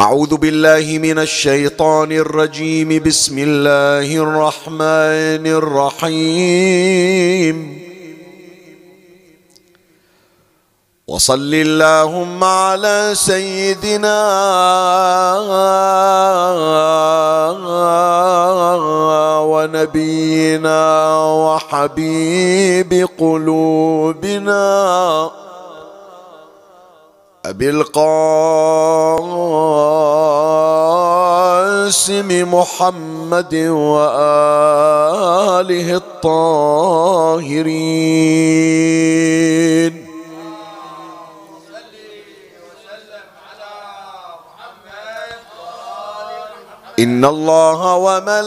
أعوذ بالله من الشيطان الرجيم. بسم الله الرحمن الرحيم. وصل اللهم على سيدنا ونبينا وحبيب قلوبنا. أبي القاسم محمد وآله الطاهرين. إن الله وملائكته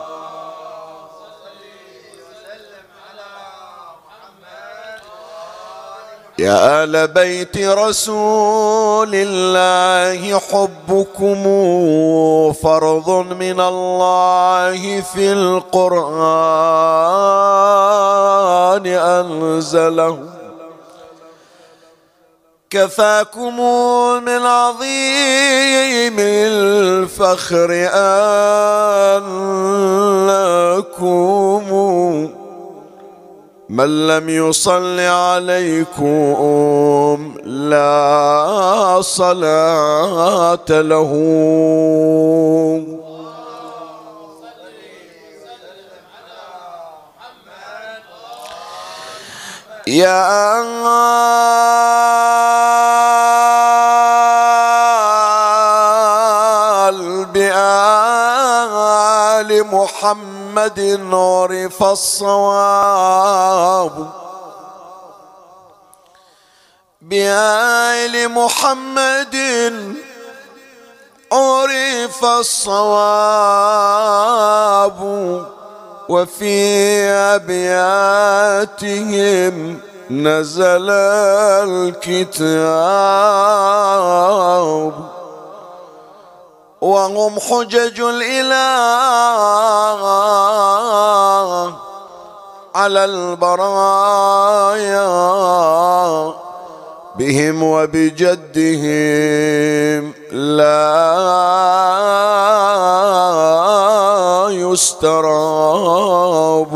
يا آل بيت رسول الله حبكم فرض من الله في القرآن أنزله. كفاكم من عظيم الفخر أنكم من لم يصل عليكم لا صلاة له. يا بآل محمد عرف الصواب. بآل محمد عرف الصواب. وفي أبياتهم نزل الكتاب. وهم حجج الإله على البرايا بهم وبجدهم لا يستراب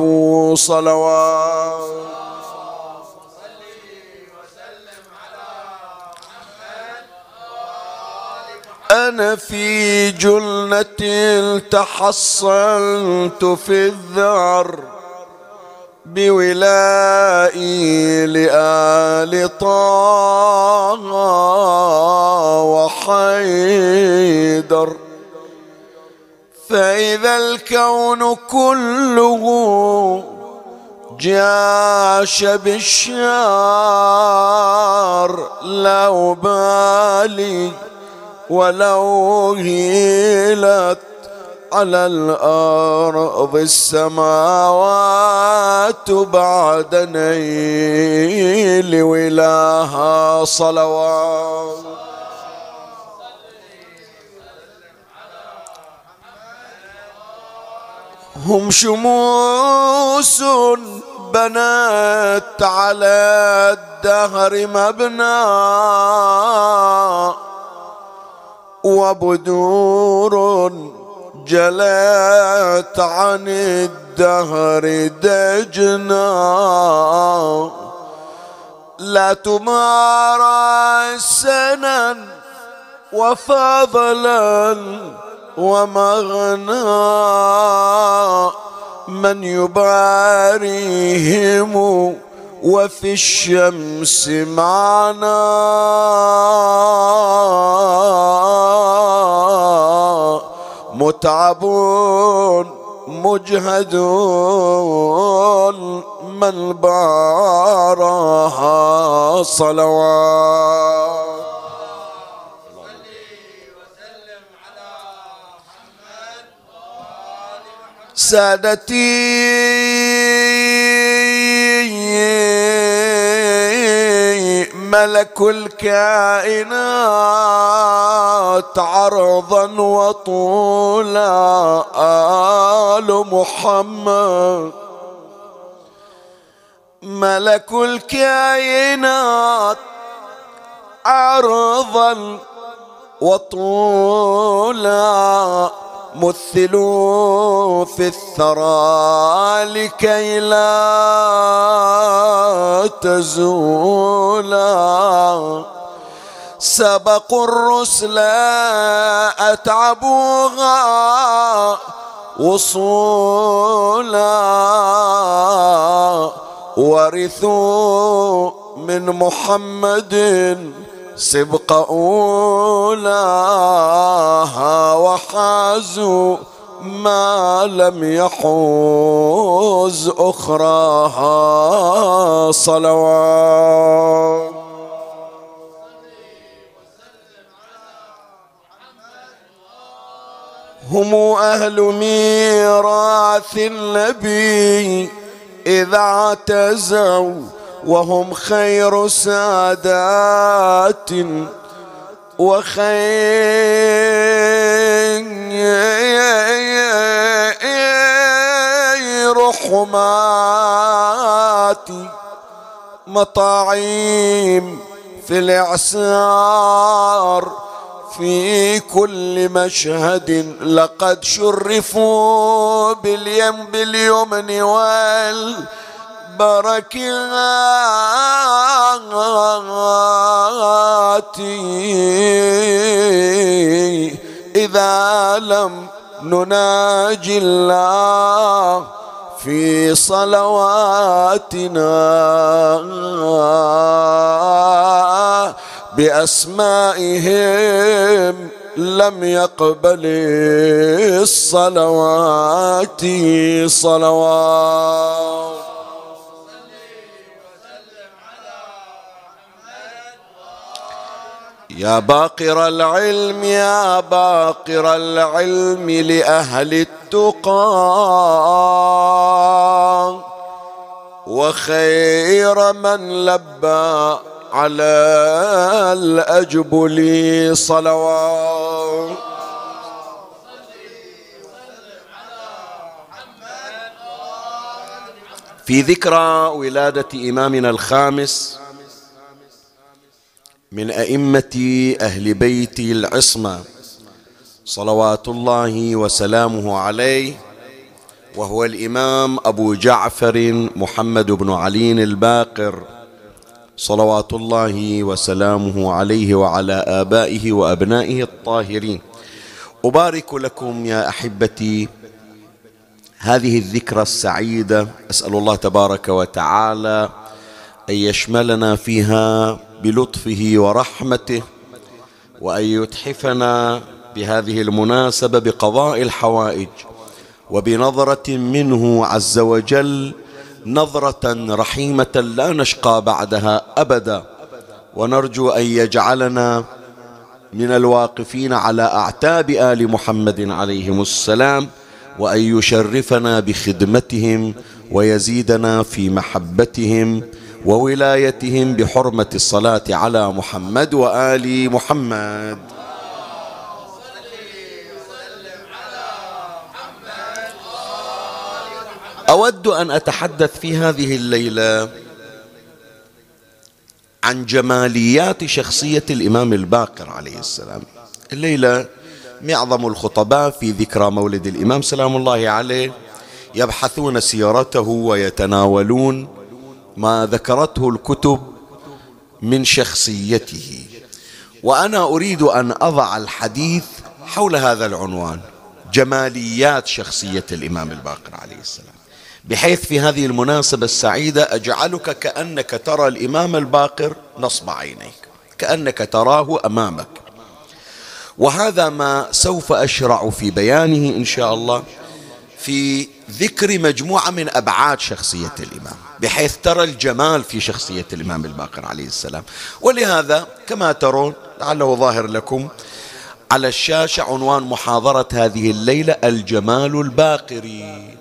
صلوات أنا في جنة تحصلت في الذعر بولائي لآل طه وحيدر. فإذا الكون كله جاش بالشار لا أبالي. ولو هيلت على الأرض السماوات بعد نيل ولاها صلوات. هم شموس بنت على الدهر مبنى. وبدور جلت عن الدهر دجنا. لا تمارى سنا وفضلا ومغنى. من يباريهم وفي الشمس معنا متعبون مجهدون من بارها صلوات. سادتي. ملك الكائنات عرضا وطولا آل محمد. ملك الكائنات عرضا وطولا مثلوا في الثرى لكي لا تزولا. سبقوا الرسل أتعبوها وصولا. ورثوا من محمد سبق أولاها وحازوا ما لم يحوز أخراها صلوات. هم أهل ميراث النبي إذا اعتزوا وهم خير سادات وخير حمات مطاعيم في الإعسار في كل مشهد لقد شرفوا باليم باليمن وال بركاتي إذا لم نناجي الله في صلواتنا بأسمائهم لم يقبل الصلوات صلوات يا باقر العلم يا باقر العلم لأهل التقى. وخير من لبى على الأجبل صلوات في ذكرى ولادة إمامنا الخامس من أئمة أهل بيت العصمة. صلوات الله وسلامه عليه وهو الإمام أبو جعفر محمد بن علي الباقر. صلوات الله وسلامه عليه وعلى آبائه وأبنائه الطاهرين. أبارك لكم يا أحبتي هذه الذكرى السعيدة. أسأل الله تبارك وتعالى أن يشملنا فيها بلطفه ورحمته وأن يتحفنا بهذه المناسبة بقضاء الحوائج وبنظرة منه عز وجل نظرة رحيمة لا نشقى بعدها أبدا. ونرجو أن يجعلنا من الواقفين على أعتاب آل محمد عليهم السلام وأن يشرفنا بخدمتهم ويزيدنا في محبتهم وولايتهم بحرمة الصلاة على محمد وآل محمد. أود أن أتحدث في هذه الليلة عن جماليات شخصية الإمام الباقر عليه السلام. الليلة معظم الخطباء في ذكرى مولد الإمام سلام الله عليه يبحثون سيرته ويتناولون ما ذكرته الكتب من شخصيته. وأنا أريد أن أضع الحديث حول هذا العنوان جماليات شخصية الإمام الباقر عليه السلام. بحيث في هذه المناسبة السعيدة أجعلك كأنك ترى الإمام الباقر نصب عينيك كأنك تراه أمامك. وهذا ما سوف أشرع في بيانه إن شاء الله. في ذكر مجموعة من أبعاد شخصية الإمام بحيث ترى الجمال في شخصية الإمام الباقر عليه السلام. ولهذا كما ترون لعله ظاهر لكم على الشاشة عنوان محاضرة هذه الليلة الجمال الباقري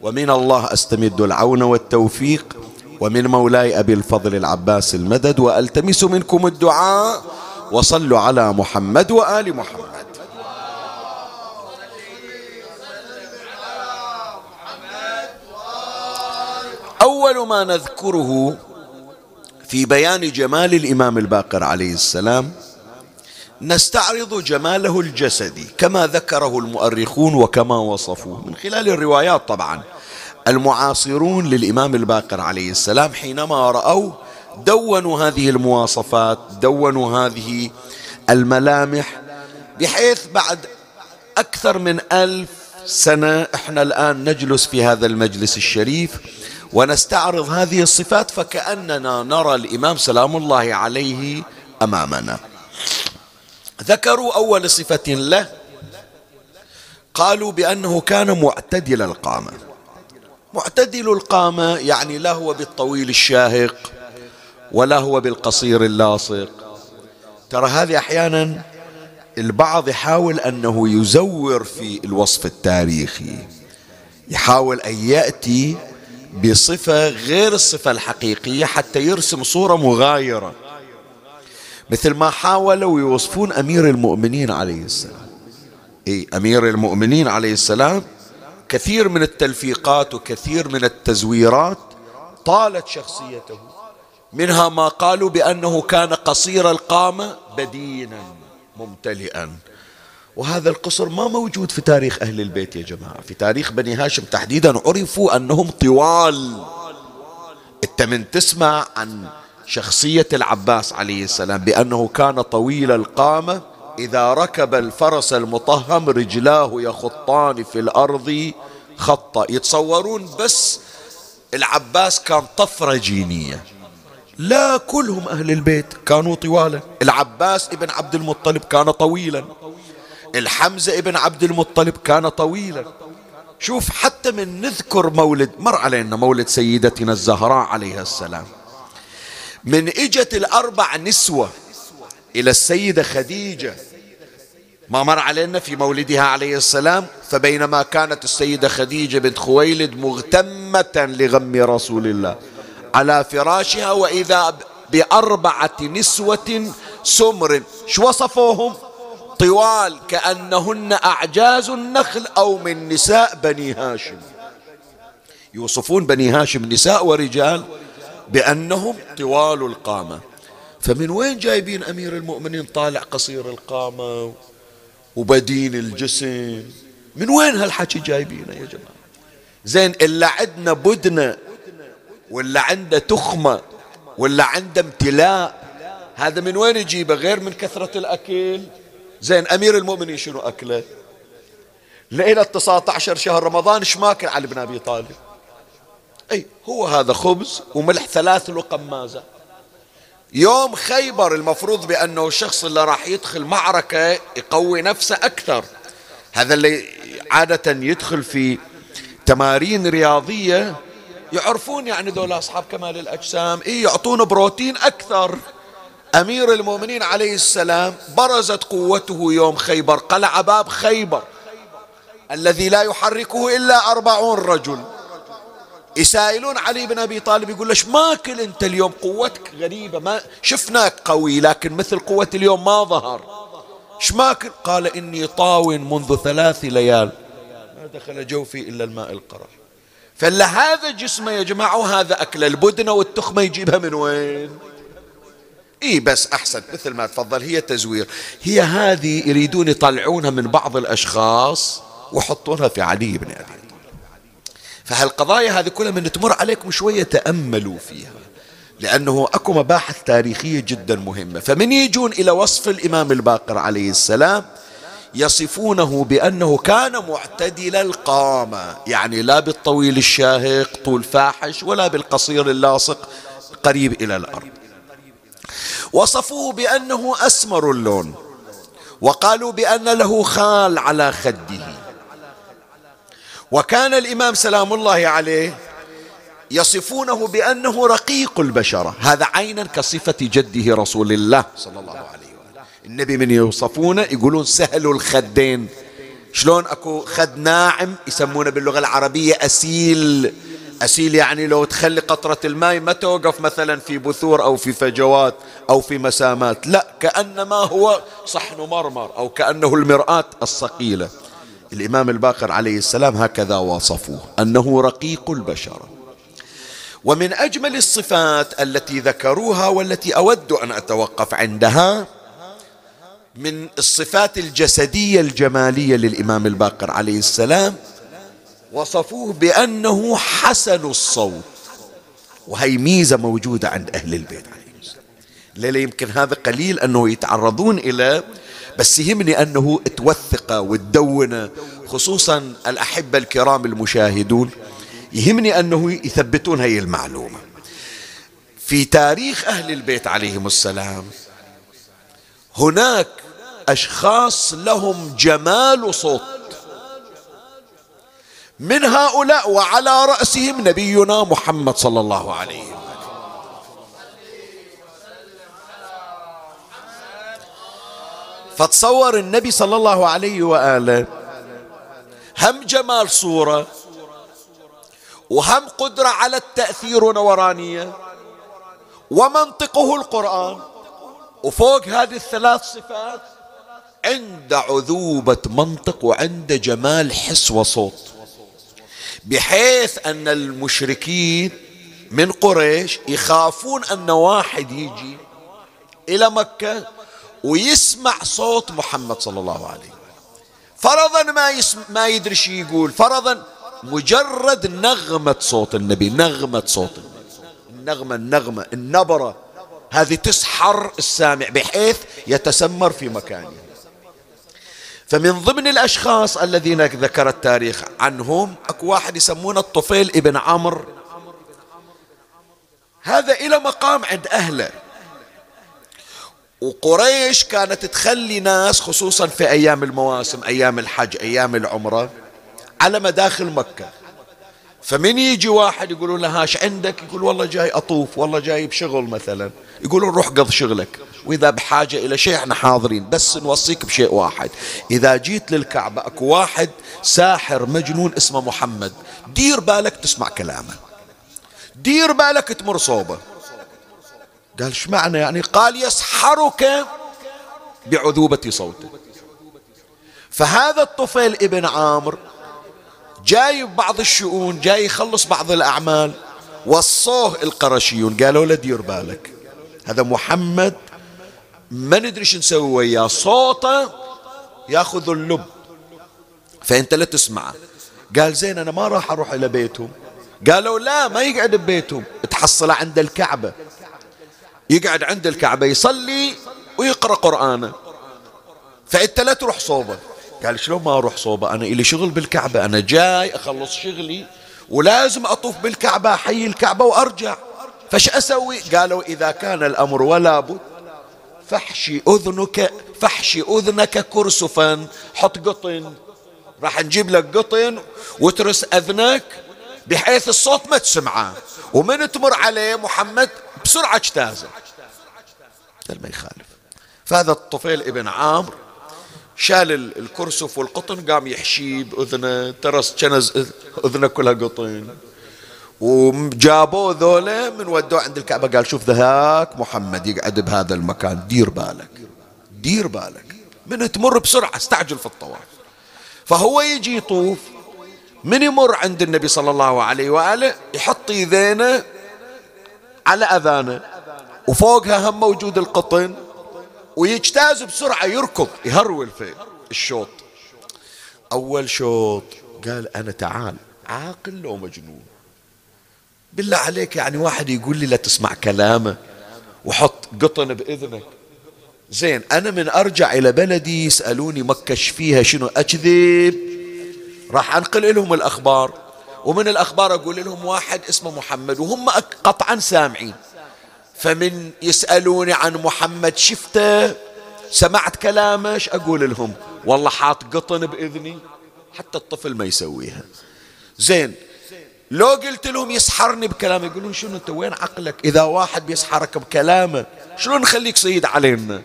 ومن الله أستمد العون والتوفيق ومن مولاي أبي الفضل العباس المدد وألتمس منكم الدعاء وصلوا على محمد وآل محمد. أول ما نذكره في بيان جمال الإمام الباقر عليه السلام نستعرض جماله الجسدي كما ذكره المؤرخون وكما وصفوه. من خلال الروايات طبعا. المعاصرون للإمام الباقر عليه السلام حينما رأوه دونوا هذه المواصفات دونوا هذه الملامح بحيث بعد أكثر من ألف سنة إحنا الآن نجلس في هذا المجلس الشريف ونستعرض هذه الصفات فكأننا نرى الإمام سلام الله عليه أمامنا. ذكروا أول صفة له قالوا بأنه كان معتدل القامة. معتدل القامة يعني لا هو بالطويل الشاهق ولا هو بالقصير اللاصق. ترى هذه أحيانا البعض يحاول أنه يزور في الوصف التاريخي يحاول أن يأتي بصفة غير الصفة الحقيقية حتى يرسم صورة مغايرة. مثل ما حاولوا يوصفون أمير المؤمنين عليه السلام. إيه أمير المؤمنين عليه السلام كثير من التلفيقات وكثير من التزويرات طالت شخصيته. منها ما قالوا بأنه كان قصير القامة بدينا ممتلئا. وهذا القصر ما موجود في تاريخ أهل البيت يا جماعة. في تاريخ بني هاشم تحديدا عرفوا أنهم طوال. أنت من تسمع عن شخصية العباس عليه السلام بأنه كان طويل القامة إذا ركب الفرس المطهم رجلاه يخطان في الأرض خطا يتصورون بس العباس كان طفرة جينية. لا كلهم أهل البيت كانوا طوالا العباس ابن عبد المطلب كان طويلا. الحمزة ابن عبد المطلب كان طويلا. شوف حتى من نذكر مولد مر علينا مولد سيدتنا الزهراء عليها السلام. من إجت الأربع نسوة إلى السيدة خديجة ما مر علينا في مولدها عليه السلام فبينما كانت السيدة خديجة بنت خويلد مغتمة لغم رسول الله. على فراشها وإذا بأربعة نسوة سمر شو وصفوهم؟ طوال كأنهن أعجاز النخل أو من نساء بني هاشم. يوصفون بني هاشم نساء ورجال بأنهم طوال القامة. فمن وين جايبين أمير المؤمنين طالع قصير القامة وبدين الجسم؟ من وين هالحكي جايبينه يا جماعة؟ زين إلا عندنا بدنة ولا عنده تخمة ولا عنده امتلاء هذا من وين يجيبه؟ غير من كثرة الأكل؟ زين أمير المؤمنين شنو أكله؟ ليلة 19 شهر رمضان إيش ماكل؟ علي بن أبي طالب. أي هو هذا خبز وملح ثلاث لقمازة. يوم خيبر المفروض بأنه الشخص اللي راح يدخل معركة يقوي نفسه أكثر. هذا اللي عادة يدخل في تمارين رياضية. يعرفون يعني دول أصحاب كمال الأجسام. إيه يعطون بروتين أكثر. أمير المؤمنين عليه السلام برزت قوته يوم خيبر قلع باب خيبر الذي لا يحركه إلا أربعون رجل. يسائلون علي بن أبي طالب يقول ليش ماكل أنت اليوم قوتك غريبة؟ ما شفناك قوي لكن مثل قوة اليوم ما ظهر. إيش ماكل قال إني طاو منذ ثلاث ليال. ما دخل جوفي إلا الماء القرار فلا هذا جسمه يا جماعة وهذا أكله البدنة والتخمة يجيبها من وين؟ اي بس أحسن مثل ما تفضل هي تزوير. هي هذه يريدون يطلعونها من بعض الأشخاص ويحطونها في علي بن أبي فهالقضايا هذه كلها من تمر عليكم شوية تأملوا فيها لأنه أكو مباحث تاريخية جدا مهمة. فمن يجون إلى وصف الإمام الباقر عليه السلام يصفونه بأنه كان معتدل القامة يعني لا بالطويل الشاهق طول فاحش ولا بالقصير اللاصق قريب إلى الأرض. وصفوه بأنه أسمر اللون وقالوا بأن له خال على خده. وكان الإمام سلام الله عليه يصفونه بأنه رقيق البشرة. هذا عينا كصفة جده رسول الله صلى الله عليه وسلم النبي من يوصفونه يقولون سهل الخدين. شلون أكو خد ناعم يسمونه باللغة العربية أسيل. أسيل يعني لو تخلي قطرة الماء ما توقف مثلا في بثور أو في فجوات أو في مسامات. لا كأنما هو صحن مرمر أو كأنه المرآة الصقيلة الإمام الباقر عليه السلام هكذا وصفوه أنه رقيق البشرة ومن أجمل الصفات التي ذكروها والتي أود أن أتوقف عندها من الصفات الجسدية الجمالية للإمام الباقر عليه السلام وصفوه بأنه حسن الصوت. وهي ميزة موجودة عند أهل البيت عليه السلام. لا يمكن هذا قليل أنه يتعرضون إلى بس يهمني أنه توثق وتدون خصوصا الأحبة الكرام المشاهدون يهمني أنه يثبتون هي المعلومة. في تاريخ أهل البيت عليهم السلام هناك أشخاص لهم جمال صوت. من هؤلاء وعلى رأسهم نبينا محمد صلى الله عليه وسلم. فتصور النبي صلى الله عليه وآله هم جمال صورة وهم قدرة على التأثير ونورانية ومنطقه القرآن وفوق هذه الثلاث صفات عند عذوبة منطق وعند جمال حس وصوت. بحيث أن المشركين من قريش يخافون أن واحد يجي إلى مكة ويسمع صوت محمد صلى الله عليه وسلم. فرضا ما يسمع ما يدري شو يقول. فرضا مجرد نغمة صوت النبي نغمة صوت النبي. النغمة النغمة النبرة. هذه تسحر السامع بحيث يتسمر في مكانه. فمن ضمن الأشخاص الذين ذكر التاريخ عنهم أكو واحد يسمونه الطفيل ابن عمرو. هذا إلى مقام عند أهله. وقريش كانت تخلي ناس خصوصا في أيام المواسم أيام الحج أيام العمرة على مداخل مكة. فمن يجي واحد يقولون له هاش عندك؟ يقول والله جاي أطوف والله جاي بشغل مثلا. يقولون روح قض شغلك. وإذا بحاجة إلى شيء إحنا حاضرين بس نوصيك بشيء واحد. إذا جيت للكعبة أكو واحد ساحر مجنون اسمه محمد دير بالك تسمع كلامه. دير بالك تمر صوبه. قال إيش معنى يعني؟ قال يسحرك بعذوبة صوته فهذا الطفيل ابن عامر جاي ببعض الشؤون جاي يخلص بعض الأعمال وصوه القرشيون قالوا له دير بالك هذا محمد ما ندري شو نسوي وياه. صوته ياخذ اللب. فإنت لا تسمعه قال زين أنا ما راح أروح إلى بيتهم قالوا لا ما يقعد ببيتهم تحصله عند الكعبة. يقعد عند الكعبة يصلي ويقرأ قرآنه. فإنت لا تروح صوبة. قال شلون ما أروح صوبة؟ أنا إلي شغل بالكعبة. أنا جاي أخلص شغلي ولازم أطوف بالكعبة أحيي الكعبة وأرجع. فش أسوي؟ قالوا إذا كان الأمر ولا بد فحشي أذنك فحشي أذنك كرسفا. حط قطن. راح نجيب لك قطن وترس أذنك بحيث الصوت ما تسمعه. ومن تمر عليه محمد بسرعة اجتازه. قال ما يخالف. فهذا الطفيل ابن عامر شال الكرسف والقطن قام يحشي بأذنه ترس كنز أذنه كلها قطن. وجابوه ذولا من ودوه عند الكعبة. قال شوف ذاك محمد يقعد بهذا المكان. دير بالك دير بالك. من تمر بسرعة استعجل في الطواف. فهو يجي يطوف. من يمر عند النبي صلى الله عليه وآله يحط يدينه على أذانه وفوقها هم موجود القطن ويجتاز بسرعة يركض يهرول في الشوط. أول شوط قال أنا تعال عاقل لو مجنون. بالله عليك يعني واحد يقول لي لا تسمع كلامه وحط قطن بإذنك. زين أنا من أرجع إلى بلدي يسألوني مكش فيها شنو أكذب؟ راح أنقل لهم الأخبار ومن الأخبار أقول لهم واحد اسمه محمد وهم قطعا سامعين. فمن يسألوني عن محمد شفته؟ سمعت كلامه؟ أقول لهم؟ والله حاط قطن بإذني حتى الطفل ما يسويها. زين لو قلت لهم يسحرني بكلامه يقولون شنو أنت؟ وين عقلك؟ إذا واحد بيسحرك بكلامه شلون نخليك سيد علينا؟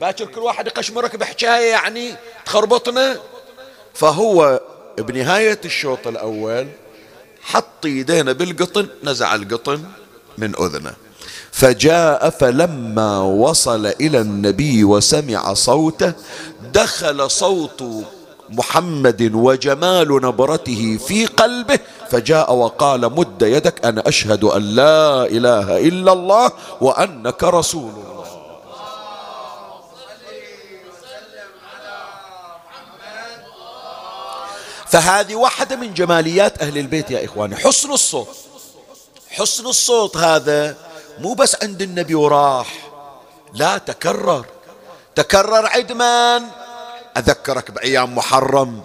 باكر كل واحد يقشمرك بحكاية يعني تخربطنا؟ فهو بنهاية الشوط الأول حط يدينا بالقطن نزع القطن من أذنه. فجاء فلما وصل إلى النبي وسمع صوته دخل صوت محمد وجمال نبرته في قلبه فجاء وقال مد يدك أنا أشهد أن لا إله إلا الله وأنك رسول الله. فهذه واحدة من جماليات أهل البيت يا إخواني. حسن الصوت. حسن الصوت هذا مو بس عند النبي وراح لا تكرر. تكرر عدمان أذكرك بأيام محرم.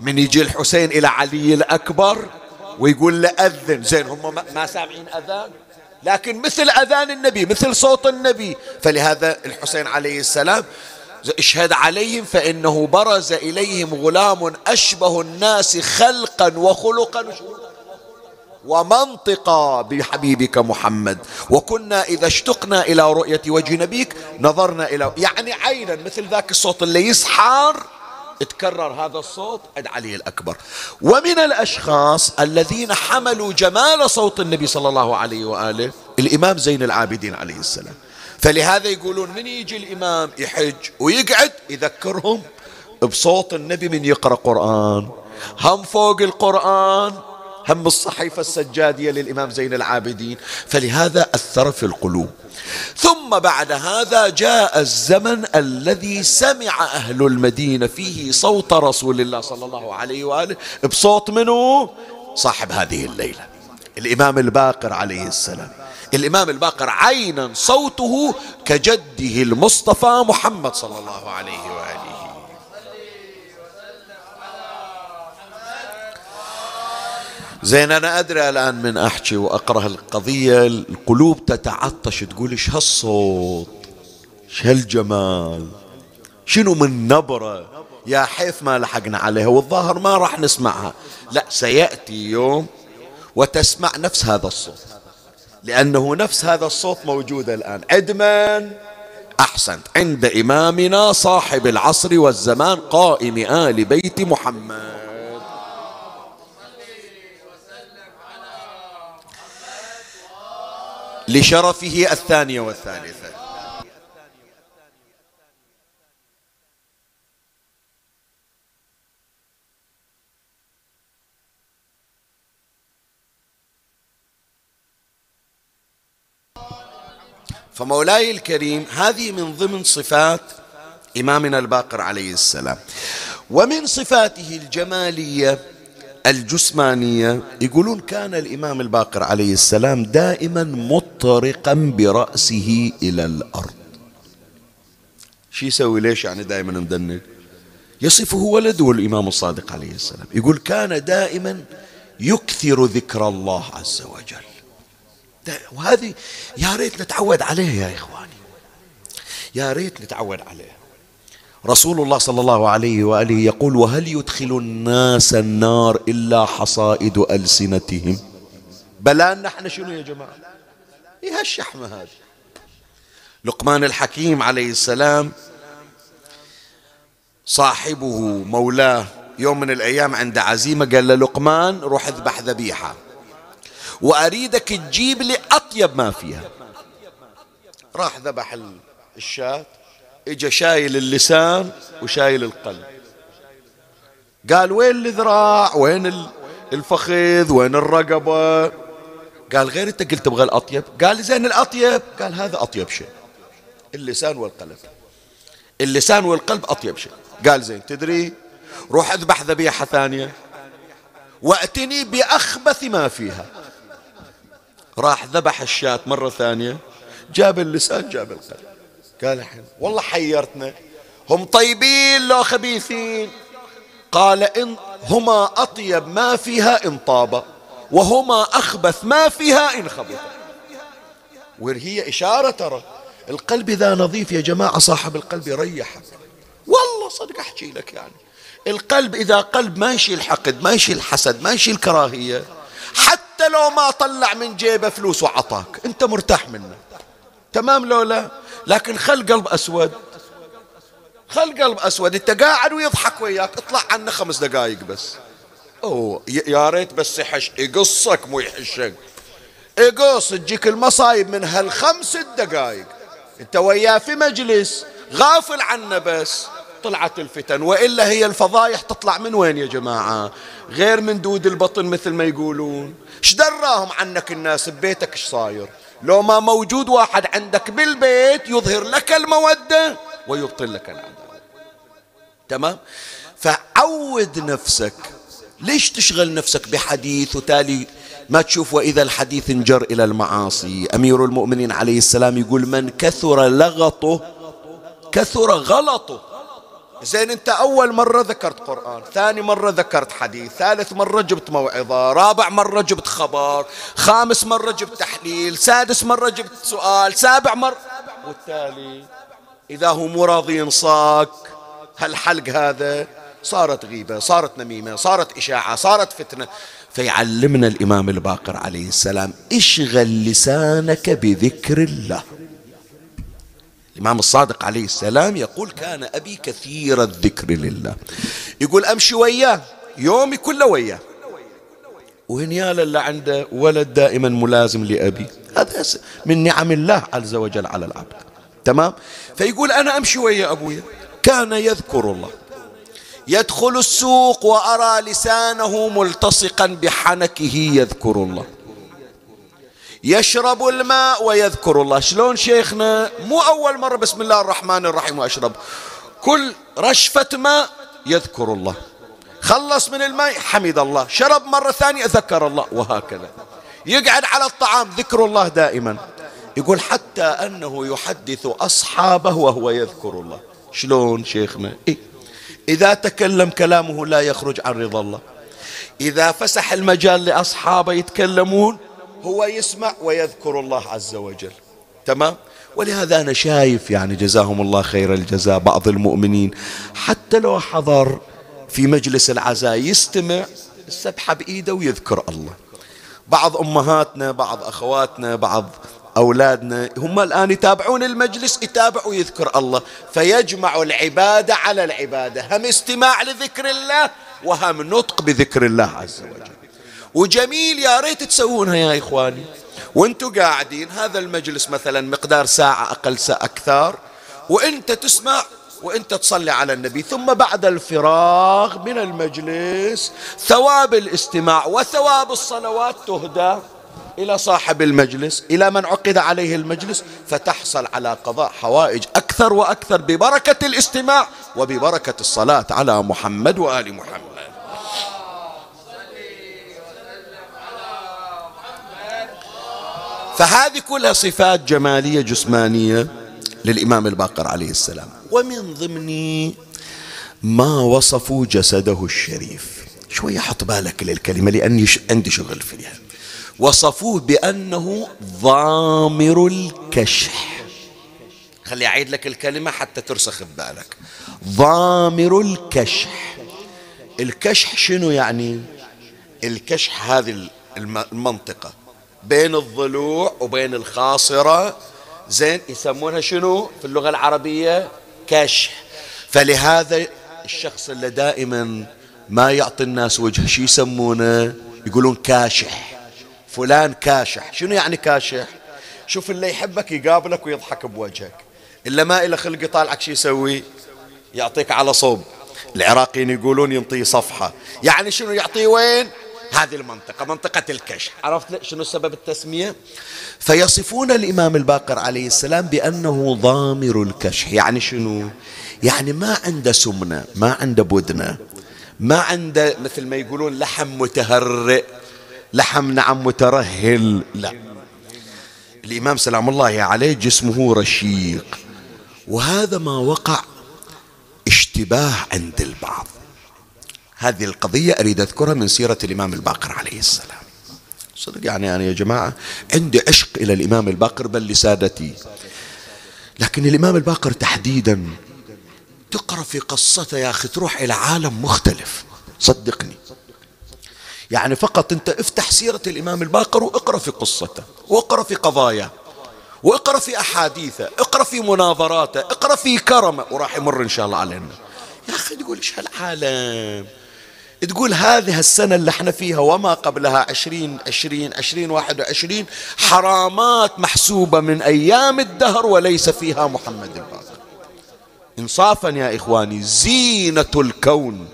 من يجي الحسين إلى علي الأكبر ويقول له أذن. زين هم ما سامعين أذان؟ لكن مثل أذان النبي مثل صوت النبي. فلهذا الحسين عليه السلام اشهد عليهم فإنه برز إليهم غلام أشبه الناس خلقا وخلقا ومنطقا بحبيبك محمد. وكنا إذا اشتقنا إلى رؤية وجه نبيك نظرنا إلى يعني عينا مثل ذاك الصوت اللي يسحر تكرر هذا الصوت عند علي الأكبر. ومن الأشخاص الذين حملوا جمال صوت النبي صلى الله عليه وآله الإمام زين العابدين عليه السلام. فلهذا يقولون من يجي الإمام يحج ويقعد؟ يذكرهم بصوت النبي من يقرأ قرآن. هم فوق القرآن هم الصحيفة السجادية للإمام زين العابدين. فلهذا أثر في القلوب. ثم بعد هذا جاء الزمن الذي سمع أهل المدينة فيه صوت رسول الله صلى الله عليه وآله بصوت منه صاحب هذه الليلة. الإمام الباقر عليه السلام. الإمام الباقر عينا صوته كجده المصطفى محمد صلى الله عليه وآله. زين أنا أدري الآن من أحكي وأقرأ القضية القلوب تتعطش تقول إيش هالصوت؟ إيش هالجمال؟ شنو من نبرة؟ يا حيف ما لحقنا عليها والظاهر ما راح نسمعها. لا سيأتي يوم وتسمع نفس هذا الصوت لأنه نفس هذا الصوت موجود الآن. عدما أحسنت. عند إمامنا صاحب العصر والزمان قائم آل بيت محمد. لشرفه الثانية والثالثة. فمولاي الكريم هذه من ضمن صفات إمامنا الباقر عليه السلام. ومن صفاته الجمالية الجسمانية يقولون كان الإمام الباقر عليه السلام دائما مطرقا برأسه إلى الأرض. شو يسوي ليش يعني دائما مدنك يصفه ولده الإمام الصادق عليه السلام. يقول كان دائما يكثر ذكر الله عز وجل. وهذه يا ريت نتعود عليه يا إخواني. يا ريت نتعود عليه. رسول الله صلى الله عليه وآله يقول وهل يدخل الناس النار إلا حصائد ألسنتهم؟ بلا نحن شنو يا جماعة؟ إيه الشحمه هذه. لقمان الحكيم عليه السلام صاحبه مولاه يوم من الأيام عند عزيمة قال له لقمان روح اذبح ذبيحة. وأريدك تجيب لي أطيب ما فيها. راح ذبح الشاة. إجا شايل اللسان وشايل القلب. قال وين الذراع؟ وين الفخذ؟ وين الرقبة؟ قال غير انت قلت تبغى الأطيب. قال زين الأطيب. قال هذا أطيب شيء. اللسان والقلب. اللسان والقلب أطيب شيء. قال زين تدري؟ روح اذبح ذبيحة ثانية. وأتني بأخبث ما فيها. راح ذبح الشاة مرة ثانية. جاب اللسان جاب القلب. قال الحين والله حيرتنا. هم طيبين لو خبيثين. قال إن هما أطيب ما فيها إن طاب وهما أخبث ما فيها إن خبث. وهي إشارة ترى. القلب إذا نظيف يا جماعة صاحب القلب يريحك. والله صدق أحكي لك يعني. القلب إذا قلب ما يشيل حقد ما يشيل حسد ما يشيل كراهية حتى لو ما طلع من جيبه فلوس وعطاك أنت مرتاح منه. تمام لو لا؟ لكن خل قلب أسود. خل قلب أسود. أنت قاعد ويضحك وياك. اطلع عنه خمس دقايق بس. أوه يا ريت بس يحش. يقصك مو يحشك. يقص. تجيك المصايب من هالخمس دقايق. انت وياه في مجلس. غافل عنه بس. طلعت الفتن. وإلا هي الفضايح تطلع من وين يا جماعة؟ غير من دود البطن مثل ما يقولون. إيش دراهم عنك الناس. ببيتك إيش صاير؟ لو ما موجود واحد عندك بالبيت يظهر لك المودة ويبطل لك العداوة تمام؟ فعود نفسك. ليش تشغل نفسك بحديث وتالي ما تشوف وإذا الحديث انجر إلى المعاصي؟ أمير المؤمنين عليه السلام يقول من كثر لغطه كثر غلطه. زين انت أول مرة ذكرت قرآن ثاني مرة ذكرت حديث ثالث مرة جبت موعظة رابع مرة جبت خبر خامس مرة جبت تحليل سادس مرة جبت سؤال سابع مرة والتالي إذا هو مو راضي ينصاك هالحلق هذا؟ صارت غيبة صارت نميمة صارت إشاعة صارت فتنة. فيعلمنا الإمام الباقر عليه السلام اشغل لسانك بذكر الله. الإمام الصادق عليه السلام يقول كان أبي كثير الذكر لله. يقول أمشي وياه يومي كله وياه. وهنيالا اللي عنده ولد دائما ملازم لأبي. هذا من نعم الله عز وجل على العبد. تمام؟ فيقول أنا أمشي ويا أبويا كان يذكر الله. يدخل السوق وأرى لسانه ملتصقا بحنكه يذكر الله. يشرب الماء ويذكر الله. شلون شيخنا؟ مو أول مرة بسم الله الرحمن الرحيم وأشرب كل رشفة ماء يذكر الله. خلص من الماء حمد الله. شرب مرة ثانية ذكر الله. وهكذا. يقعد على الطعام ذكر الله دائما. يقول حتى أنه يحدث أصحابه وهو يذكر الله. شلون شيخنا؟ إيه؟ إذا تكلم كلامه لا يخرج عن رضا الله. إذا فسح المجال لأصحابه يتكلمون هو يسمع ويذكر الله عز وجل. تمام؟ ولهذا أنا شايف يعني جزاهم الله خير الجزاء بعض المؤمنين. حتى لو حضر في مجلس العزاء يستمع السبحة بإيده ويذكر الله. بعض أمهاتنا بعض أخواتنا بعض أولادنا هم الآن يتابعون المجلس يتابع ويذكر الله. فيجمع العبادة على العبادة. هم استماع لذكر الله وهم نطق بذكر الله عز وجل. وجميل يا ريت تسوونها يا إخواني. وأنتم قاعدين هذا المجلس مثلا مقدار ساعة أقل ساعة أكثر. وإنت تسمع وإنت تصلي على النبي. ثم بعد الفراغ من المجلس ثواب الاستماع وثواب الصلوات تهدى إلى صاحب المجلس إلى من عقد عليه المجلس فتحصل على قضاء حوائج أكثر وأكثر ببركة الاستماع وببركة الصلاة على محمد وآل محمد. فهذه كلها صفات جمالية جسمانية للإمام الباقر عليه السلام. ومن ضمن ما وصفوا جسده الشريف. شوية حط بالك للكلمة لأني عندي شغل فيها. وصفوه بأنه ضامر الكشح. خلي أعيد لك الكلمة حتى ترسخ ببالك ضامر الكشح. الكشح شنو يعني؟ الكشح هذه المنطقة. بين الضلوع وبين الخاصرة. زين يسمونها شنو؟ في اللغة العربية كشح. فلهذا الشخص اللي دائما ما يعطي الناس وجه شو يسمونه؟ يقولون كاشح. فلان كاشح. شنو يعني كاشح؟ شوف اللي يحبك يقابلك ويضحك بوجهك. إلا ما إلى خلق يطالعك شو يسوي؟ يعطيك على صوب. العراقيين يقولون ينطي صفحة. يعني شنو يعطيه وين؟ هذه المنطقة منطقة الكشح. عرفت شنو سبب التسمية؟ فيصفون الإمام الباقر عليه السلام بأنه ضامر الكشح. يعني شنو؟ يعني ما عنده سمنة ما عنده بدنة ما عنده مثل ما يقولون لحم متهرئ لحم نعم مترهل لا. الإمام سلام الله عليه جسمه رشيق. وهذا ما وقع اشتباه عند البعض. هذه القضية أريد أذكرها من سيرة الإمام الباقر عليه السلام. صدق يعني يعني يا جماعة عندي عشق إلى الإمام الباقر بل لسادتي. لكن الإمام الباقر تحديدا تقرأ في قصته يا أخي تروح إلى عالم مختلف. صدقني. يعني فقط أنت افتح سيرة الإمام الباقر واقرأ في قصته واقرأ في قضاياه واقرأ في أحاديثه اقرأ في مناظراته اقرأ في كرمه. وراح يمر إن شاء الله علينا. يا أخي تقول إيش هالعالم؟ تقول هذه السنة اللي إحنا فيها وما قبلها عشرين عشرين عشرين واحد وعشرين حرامات محسوبة من أيام الدهر وليس فيها محمد الباقر. إنصافا يا إخواني زينة الكون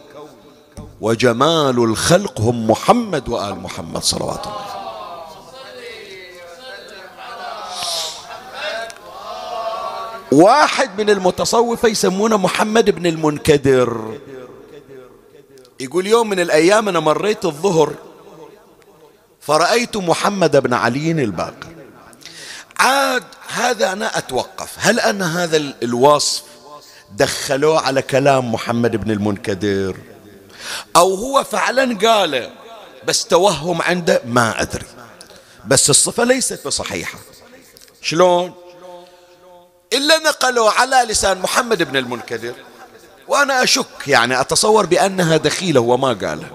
وجمال الخلق هم محمد وآل محمد صلوات الله واحد من المتصوفة يسمونه محمد بن المنكدر. يقول يوم من الأيام أنا مريت الظهر فرأيت محمد بن علي الباقر. عاد هذا أنا أتوقف. هل أن هذا الوصف دخلوه على كلام محمد بن المنكدر؟ أو هو فعلا قال بس توهم عنده ما أدري. بس الصفة ليست بصحيحة. شلون؟ إلا نقلوا على لسان محمد بن المنكدر. وأنا أشك يعني أتصور بأنها دخيلة وما قالها.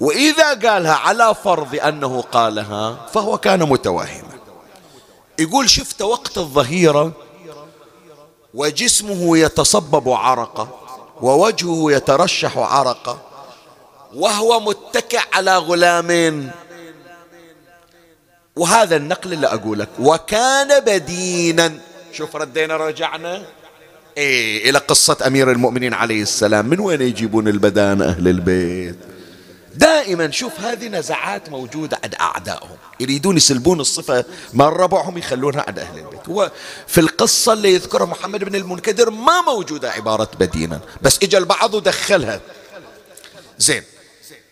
وإذا قالها على فرض أنه قالها فهو كان متوهما. يقول شفت وقت الظهيرة؟ وجسمه يتصبب عرقة ووجهه يترشح عرقة وهو متكئ على غلامين. وهذا النقل اللي أقولك وكان بدينا. شوف ردينا رجعنا. إيه إلى قصة أمير المؤمنين عليه السلام. من وين يجيبون البدان أهل البيت؟ دائما شوف هذه نزعات موجودة عند أعدائهم. يريدون يسلبون الصفة من ربعهم يخلونها عند أهل البيت. هو في القصة اللي يذكرها محمد بن المنكدر ما موجودة عبارة بدينا. بس إجا البعض ودخلها. زين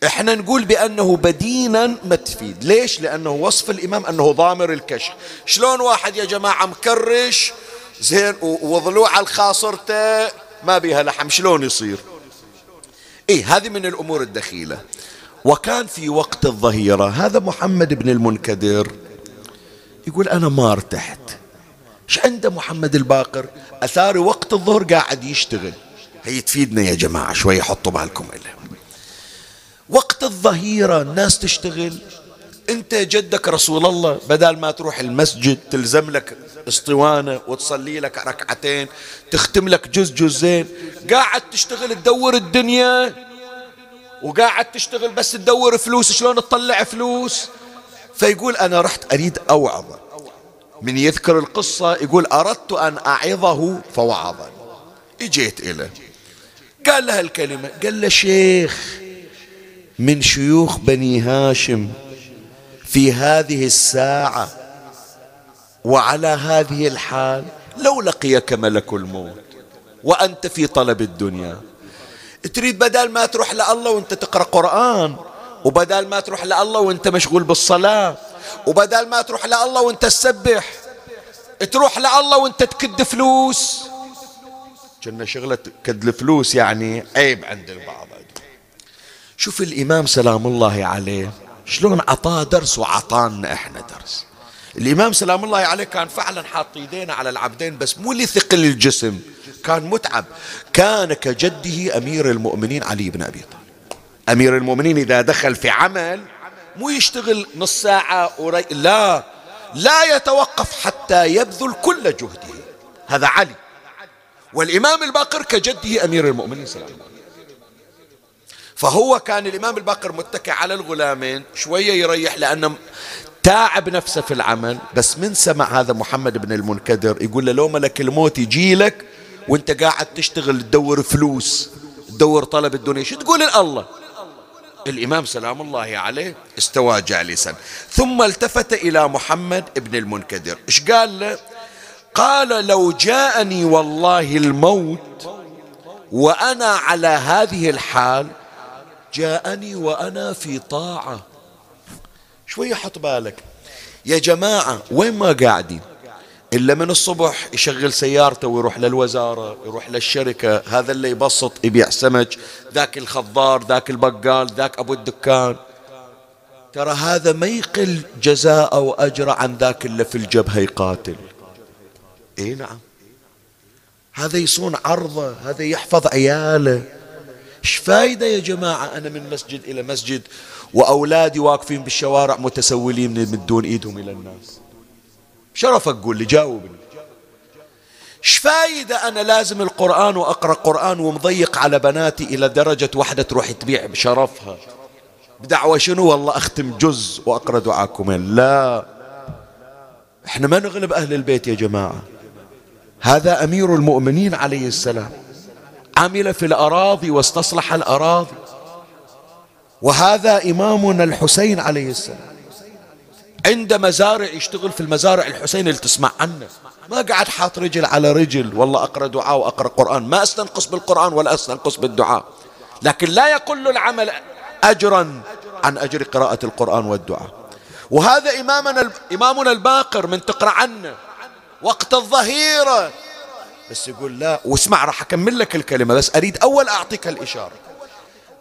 إحنا نقول بأنه بدينا ما تفيد ليش؟ لأنه وصف الإمام أنه ضامر الكشف. شلون واحد يا جماعة مكرش زين وضلوع الخاصرته ما بيها لحم. شلون يصير؟ إيه هذه من الأمور الدخيلة. وكان في وقت الظهيرة هذا محمد بن المنكدر يقول أنا ما ارتحت إيش عنده محمد الباقر؟ أثار وقت الظهر قاعد يشتغل. هي تفيدنا يا جماعة شوي حطوا بالكم إليه وقت الظهيرة الناس تشتغل أنت جدك رسول الله بدل ما تروح المسجد تلزم لك اسطوانة وتصلي لك ركعتين تختم لك جزء جزين قاعد تشتغل تدور الدنيا وقاعد تشتغل بس تدور فلوس شلون تطلع فلوس؟ فيقول أنا رحت أريد أوعظ. من يذكر القصة يقول أردت أن أعظه فوعظني إجيت إليه. قال له الكلمة قال له شيخ من شيوخ بني هاشم في هذه الساعة وعلى هذه الحال لو لقيك ملك الموت وأنت في طلب الدنيا. تريد بدل ما تروح لله وأنت تقرأ قرآن وبدل ما تروح لله وأنت مشغول بالصلاة وبدل ما تروح لله وأنت تسبح تروح لله وأنت تكد فلوس. كنا شغلة كد الفلوس يعني عيب عند البعض. شوف الإمام سلام الله عليه شلون عطاه درس وعطانا إحنا درس. الإمام سلام الله عليه كان فعلا حاط يدينا على العبدين بس مو لثقل الجسم كان متعب. كان كجده أمير المؤمنين علي بن أبي طالب. أمير المؤمنين إذا دخل في عمل مو يشتغل نص ساعة وري... لا لا يتوقف حتى يبذل كل جهده. هذا علي. والإمام الباقر كجده أمير المؤمنين سلام الله فهو كان الإمام الباقر متكئ على الغلامين شوية يريح لأنه تاعب نفسه في العمل. بس من سمع هذا محمد بن المنكدر يقول له لو ملك الموت يجي لك وانت قاعد تشتغل تدور فلوس تدور طلب الدنيا شو تقول الله الإمام سلام الله عليه استوى جالسا. ثم التفت إلى محمد ابن المنكدر. إيش قال له؟ قال لو جاءني والله الموت وأنا على هذه الحال جاءني وأنا في طاعة. شوية حط بالك. يا جماعة وين ما قاعدين؟ إلا من الصبح يشغل سيارته ويروح للوزارة يروح للشركة هذا اللي يبسط يبيع سمك ذاك الخضار ذاك البقال ذاك أبو الدكان. ترى هذا ما يقل جزاء أو أجر عن ذاك اللي في الجبهة يقاتل. إي نعم. هذا يصون عرضه هذا يحفظ عياله. إيش فايدة يا جماعة أنا من مسجد إلى مسجد؟ وأولادي واقفين بالشوارع متسولين يمدون إيدهم إلى الناس. شرف أقول لي جاوبني. إيش فايدة أنا لازم القرآن وأقرأ قرآن ومضيق على بناتي إلى درجة واحدة تروح تبيع بشرفها؟ بدعوة شنو؟ والله أختم جز وأقرأ دعاكم. لا. إحنا ما نغلب أهل البيت يا جماعة. هذا أمير المؤمنين عليه السلام. عمل في الأراضي واستصلح الأراضي. وهذا إمامنا الحسين عليه السلام. عند مزارع يشتغل في المزارع الحسين اللي تسمع عنه. ما قعد حاط رجل على رجل والله أقرأ دعاء وأقرأ قرآن. ما أستنقص بالقرآن ولا أستنقص بالدعاء. لكن لا يقل العمل أجرا عن أجر قراءة القرآن والدعاء. وهذا إمامنا إمامنا الباقر من تقرأ عنه. وقت الظهيرة. بس يقول لا واسمع راح أكمل لك الكلمة بس أريد أول أعطيك الإشارة.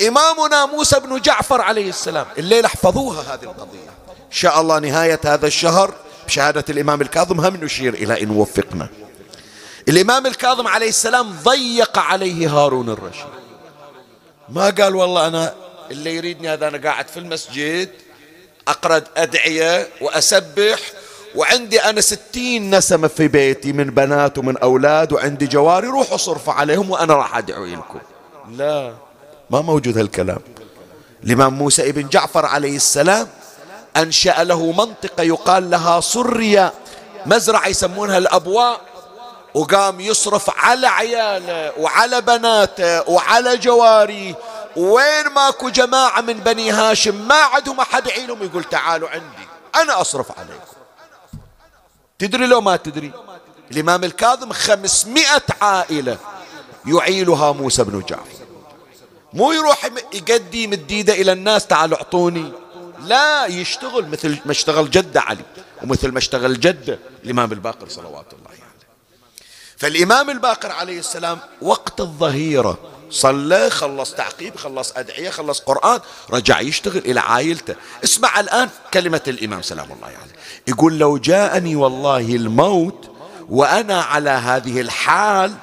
إمامنا موسى بن جعفر عليه السلام. الليلة احفظوها هذه القضية. إن شاء الله نهاية هذا الشهر بشهادة الإمام الكاظم هم نشير إلى إن وفقنا. الإمام الكاظم عليه السلام ضيق عليه هارون الرشيد. ما قال والله أنا اللي يريدني هذا أنا قاعد في المسجد أقرأ أدعية وأسبح وعندي أنا ستين نسمة في بيتي من بنات ومن أولاد وعندي جواري روحوا صرفوا عليهم وأنا راح أدعو لكم لا. ما موجود هالكلام. الإمام موسى ابن جعفر عليه السلام أنشأ له منطقة يقال لها صرية مزرعة يسمونها الأبواء وقام يصرف على عياله وعلى بناته وعلى جواري. وين ماكو جماعة من بني هاشم؟ ما عندهم أحد يعينهم يقول تعالوا عندي أنا أصرف عليكم. تدري لو ما تدري؟ الإمام الكاظم خمسمائة عائلة يعيلها موسى بن جعفر. مو يروح يقدم الديدة إلى الناس تعالوا أعطوني لا يشتغل مثل ما اشتغل جدة علي ومثل ما اشتغل جدة الإمام الباقر صلوات الله عليه يعني. فالإمام الباقر عليه السلام وقت الظهيرة صلى خلص تعقيب خلص أدعية خلص قرآن رجع يشتغل إلى عائلته اسمع الآن كلمة الإمام سلام الله عليه يعني. يقول لو جاءني والله الموت وأنا على هذه الحال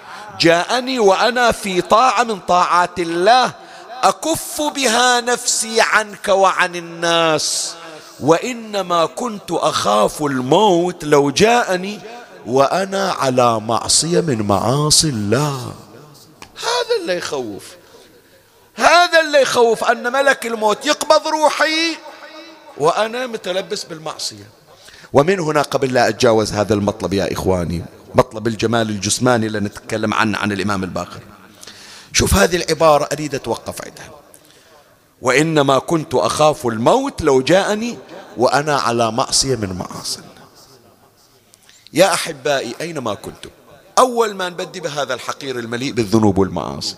جاءني وأنا في طاعة من طاعات الله أكف بها نفسي عنك وعن الناس. وإنما كنت أخاف الموت لو جاءني وأنا على معصية من معاصي الله. هذا اللي يخوف هذا اللي يخوف أن ملك الموت يقبض روحي وأنا متلبس بالمعصية. ومن هنا قبل لا أتجاوز هذا المطلب يا إخواني مطلب الجمال الجسماني اللي نتكلم عنه عن الإمام الباقر. شوف هذه العبارة أريد أتوقف عندها. وإنما كنت أخاف الموت لو جاءني وأنا على معصية من معاصي يا أحبائي أينما كنتم؟ أول ما نبدي بهذا الحقير المليء بالذنوب والمعاصي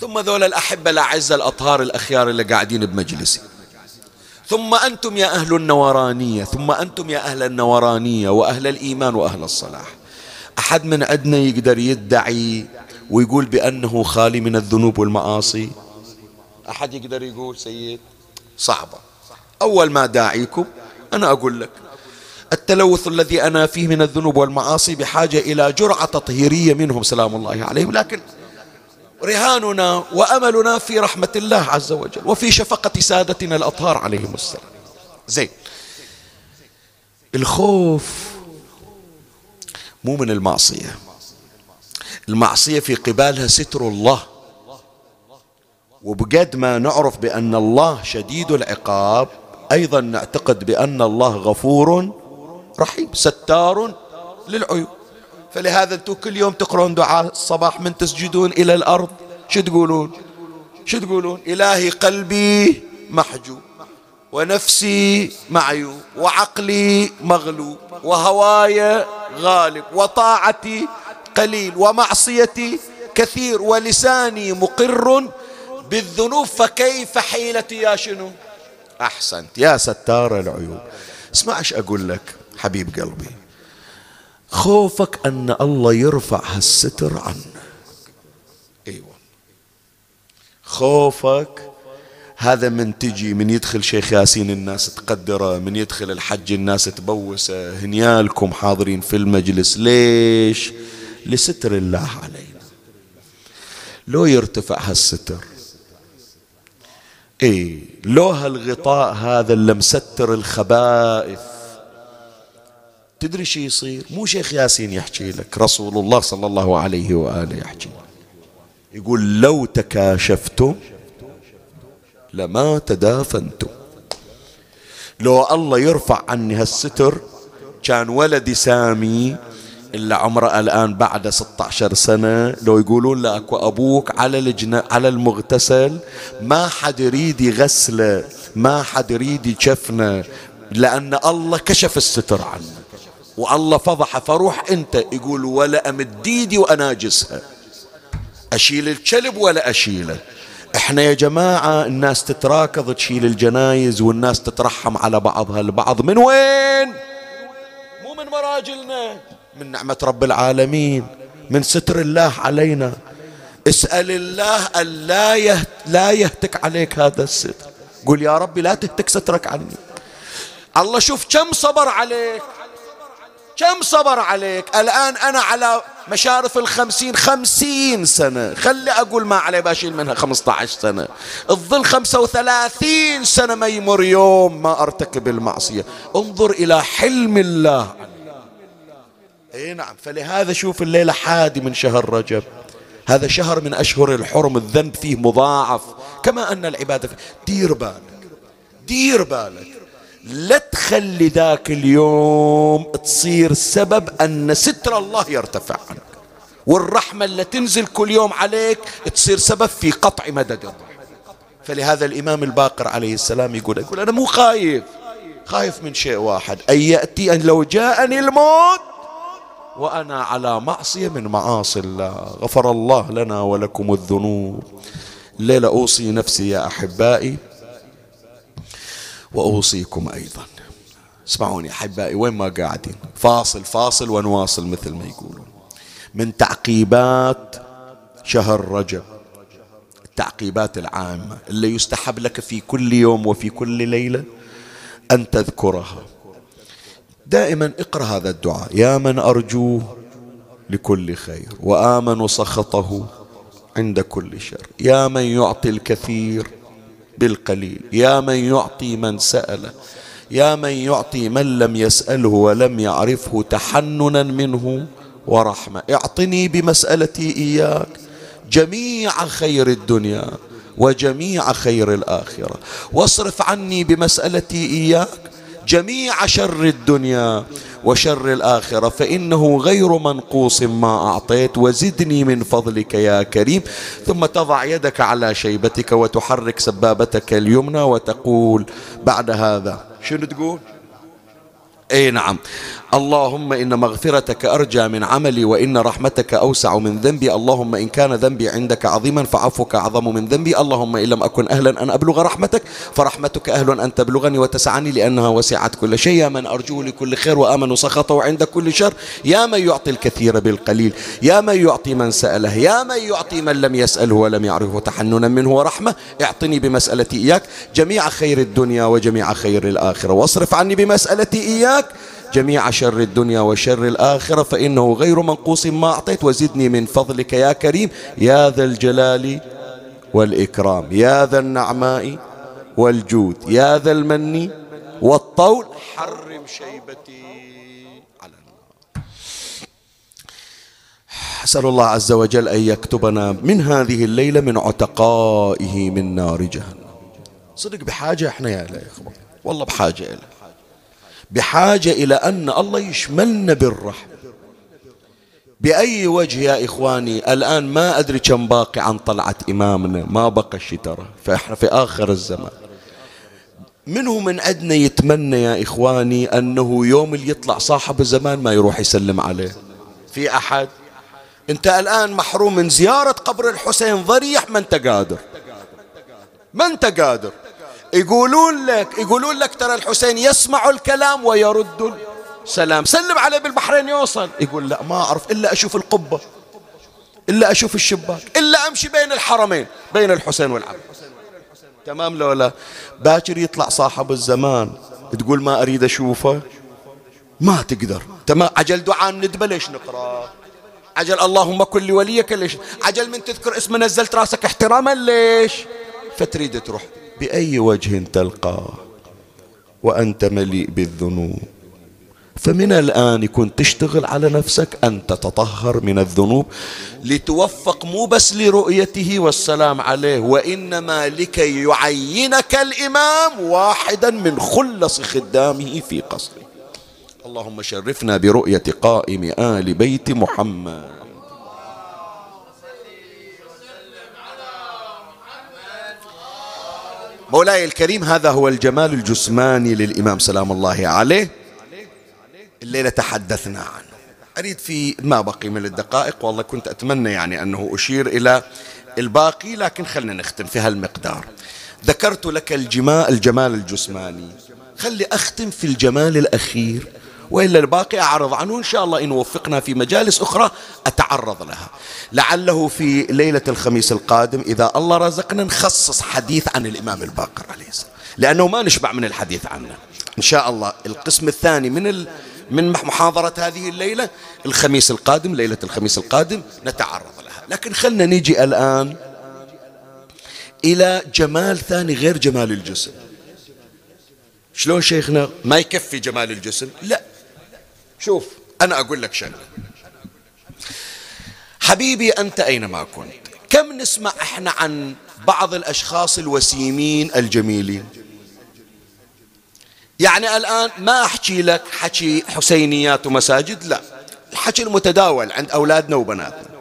ثم ذول الأحبة الأعزة الأطهار الأخيار اللي قاعدين بمجلسي. ثم أنتم يا أهل النورانية ثم أنتم يا أهل النورانية وأهل الإيمان وأهل الصلاح. أحد من عندنا يقدر يدعي ويقول بأنه خالي من الذنوب والمعاصي؟ أحد يقدر يقول سيد؟ صعبة. أول ما داعيكم أنا أقول لك التلوث الذي أنا فيه من الذنوب والمعاصي بحاجة إلى جرعة تطهيرية منهم سلام الله عليهم. لكن رهاننا وأملنا في رحمة الله عز وجل وفي شفقة سادتنا الأطهار عليهم السلام. زين. الخوف مو من المعصية. المعصية في قبالها ستر الله. وبقد ما نعرف بأن الله شديد العقاب أيضا نعتقد بأن الله غفور رحيم ستار للعيوب. فلهذا أنتم كل يوم تقرون دعاء الصباح من تسجدون إلى الأرض. شو تقولون؟ شو تقولون؟ إلهي قلبي محجوب ونفسي معيوب وعقلي مغلوب وهواي غالب وطاعتي قليل ومعصيتي كثير ولساني مقر بالذنوب فكيف حيلتي يا شنو؟ أحسنت. يا ستار العيوب. اسمع إيش أقول لك حبيب قلبي. خوفك أن الله يرفع هالستر عنك. أيوة. خوفك هذا من تجي من يدخل شيخ ياسين الناس تقدره من يدخل الحج الناس تبوسه هنيالكم حاضرين في المجلس. ليش؟ لستر الله علينا. لو يرتفع هالستر. اي لو هالغطاء هذا اللي مستر الخبائث. تدري شو يصير؟ مو شيخ ياسين يحكي لك رسول الله صلى الله عليه وآله يحكي. يقول لو تكاشفتم لما تدافنتم. لو الله يرفع عني هالستر كان ولدي سامي اللي عمره الآن بعد 16 سنة لو يقولون له أكو أبوك على الجنة على المغتسل ما حد يريد يغسله ما حد يريد يشفنه لأن الله كشف الستر عنه. والله فضح فروح أنت يقول ولا أمد ايدي وأناجسها أشيل الكلب ولا أشيله. إحنا يا جماعة الناس تتراكض تشيل الجنايز والناس تترحم على بعضها البعض من وين؟ مو من مراجلنا من نعمة رب العالمين من ستر الله علينا. اسأل الله أن لا, يهت لا يهتك عليك هذا الستر. قل يا ربي لا تهتك سترك عني. الله شوف كم صبر عليك. كم صبر عليك؟ الآن أنا على مشارف الخمسين خمسين سنة. خلي أقول ما علي بأشيل منها خمسة عشر سنة. الظل خمسة وثلاثين سنة ما يمر يوم ما أرتكب المعصية. انظر إلى حلم الله. أي نعم فلهذا شوف الليلة حادي من شهر رجب. هذا شهر من أشهر الحرم الذنب فيه مضاعف. كما أن العبادة فيه. دير بالك. دير بالك. لا تخلي ذاك اليوم تصير سبب أن ستر الله يرتفع عنك. والرحمة اللي تنزل كل يوم عليك تصير سبب في قطع مدد الرحمة فلهذا الإمام الباقر عليه السلام يقول يقول أنا مو خايف. خايف من شيء واحد. أن يأتي أن لو جاءني الموت وأنا على معصية من معاصي الله. غفر الله لنا ولكم الذنوب. الليلة أوصي نفسي يا أحبائي. وأوصيكم أيضا. اسمعوني أحبائي وين ما قاعدين فاصل فاصل ونواصل مثل ما يقولون. من تعقيبات شهر رجب التعقيبات العامة اللي يستحب لك في كل يوم وفي كل ليلة أن تذكرها. دائما اقرأ هذا الدعاء. يا من أرجوه لكل خير وآمن سخطه عند كل شر. يا من يعطي الكثير بالقليل. يا من يعطي من سأله يا من يعطي من لم يسأله ولم يعرفه تحننا منه ورحمة. اعطني بمسألتي إياك. جميع خير الدنيا وجميع خير الآخرة. واصرف عني بمسألتي إياك. جميع شر الدنيا وشر الآخرة فإنه غير منقوص ما أعطيت وزدني من فضلك يا كريم. ثم تضع يدك على شيبتك وتحرك سبابتك اليمنى وتقول بعد هذا. شنو تقول؟ اي نعم. اللهم إن مغفرتك أرجى من عملي وإن رحمتك أوسع من ذنبي. اللهم إن كان ذنبي عندك عظيما فعفوك أعظم من ذنبي. اللهم إن لم أكن أهلا أن أبلغ رحمتك فرحمتك أهل أن تبلغني وتسعني لأنها وسعت كل شيء. يا من ارجوه لكل خير وآمن سخطه عند كل شر. يا من يعطي الكثير بالقليل. يا من يعطي من سأله. يا من يعطي من لم يسأله ولم يعرفه تحننا منه ورحمة. اعطني بمسألتي إياك. جميع خير الدنيا وجميع خير الآخرة. واصرف عني بمسألتي إياك. جميع شر الدنيا وشر الآخرة فإنه غير منقوص. ما أعطيت وزدني من فضلك يا كريم يا ذا الجلال والإكرام يا ذا النعماء والجود يا ذا المن والطول. حرم شيبتي على النار. أسأل الله عز وجل أن يكتبنا من هذه الليلة من عتقائه من نار جهنم. صدق بحاجة إحنا يا إخوان. والله بحاجة إليه بحاجة إلى أن الله يشملنا بالرحمة. بأي وجه يا إخواني؟ الآن ما أدري كم باقي عن طلعة إمامنا. ما بقى شي ترى. فإحنا في آخر الزمان. منه من عندنا يتمنى يا إخواني أنه يوم اللي يطلع صاحب الزمان ما يروح يسلم عليه. في أحد؟ أنت الآن محروم من زيارة قبر الحسين ضريح ما أنت قادر. ما أنت قادر. يقولون لك يقولون لك ترى الحسين يسمع الكلام ويرد السلام. سلم عليه بالبحرين يوصل. يقول لا ما أعرف إلا أشوف القبة إلا أشوف الشباك إلا أمشي بين الحرمين بين الحسين والعبد تمام لو لا؟ باكر يطلع صاحب الزمان تقول ما أريد أشوفه. ما تقدر. تمام؟ عجل دعاء ندبة ليش نقرأ؟ عجل اللهم كن لوليك ليش؟ عجل من تذكر اسم نزلت راسك احتراما ليش؟ فتريد تروح. بأي وجه تلقاه وأنت مليء بالذنوب. فمن الآن يكون تشتغل على نفسك أن تتطهر من الذنوب لتوفق مو بس لرؤيته والسلام عليه وإنما لكي يعينك الإمام واحدا من خلص خدامه في قصره. اللهم شرفنا برؤية قائم آل بيت محمد. مولاي الكريم هذا هو الجمال الجسماني للإمام سلام الله عليه. الليلة تحدثنا عنه. أريد في ما بقي من الدقائق والله كنت أتمنى يعني أنه أشير إلى الباقي لكن خلنا نختم في هالمقدار. ذكرت لك الجمال الجمال الجسماني. خلي أختم في الجمال الأخير. وإلا الباقي أعرض عنه. إن شاء الله إن وفقنا في مجالس أخرى أتعرض لها. لعله في ليلة الخميس القادم إذا الله رزقنا نخصص حديث عن الإمام الباقر عليه السلام. لأنه ما نشبع من الحديث عنه. إن شاء الله القسم الثاني من ال... من محاضرة هذه الليلة الخميس القادم ليلة الخميس القادم نتعرض لها. لكن خلنا نيجي الآن إلى جمال ثاني غير جمال الجسم. شلون شيخنا؟ ما يكفي جمال الجسم. لا. شوف أنا أقول لك شغلة. حبيبي أنت أينما كنت؟ كم نسمع إحنا عن بعض الأشخاص الوسيمين الجميلين؟ يعني الآن ما أحكي لك حكي حسينيات ومساجد لا. الحكي المتداول عند أولادنا وبناتنا.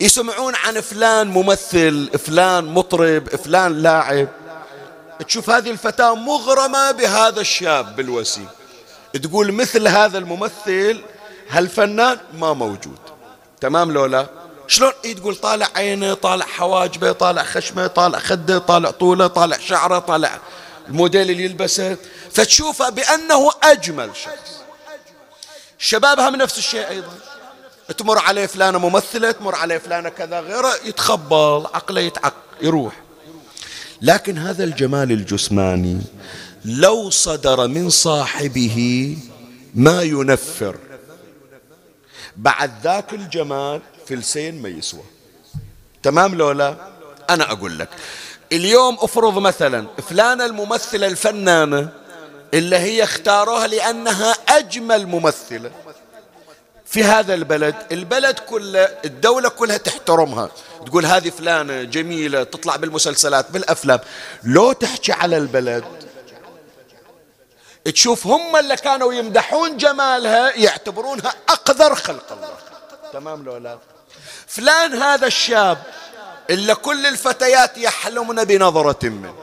يسمعون عن فلان ممثل فلان مطرب فلان لاعب. تشوف هذه الفتاة مغرمة بهذا الشاب بالوسيم تقول مثل هذا الممثل هالفنان ما موجود. تمام لولا؟ شلون؟ إيه تقول طالع عينه طالع حواجبه طالع خشمه طالع خده طالع طوله طالع شعره طالع الموديل اللي يلبسه. فتشوفه بأنه أجمل شخص. شبابها هم نفس الشيء أيضا. تمر عليه فلانة ممثلة تمر عليه فلانة كذا غيره يتخبل عقله يتعق يروح. لكن هذا الجمال الجسماني لو صدر من صاحبه ما ينفر. بعد ذاك الجمال فلسين ما يسوى. تمام لولا؟ أنا أقول لك اليوم افرض مثلا فلانة الممثلة الفنانة اللي هي اختاروها لأنها أجمل ممثلة في هذا البلد البلد كله الدولة كلها تحترمها. تقول هذه فلانة جميلة تطلع بالمسلسلات بالأفلام. لو تحكي على البلد تشوف هم اللي كانوا يمدحون جمالها يعتبرونها أقذر خلق الله. تمام لو لا؟ فلان هذا الشاب إلا كل الفتيات يحلمن بنظرة منه.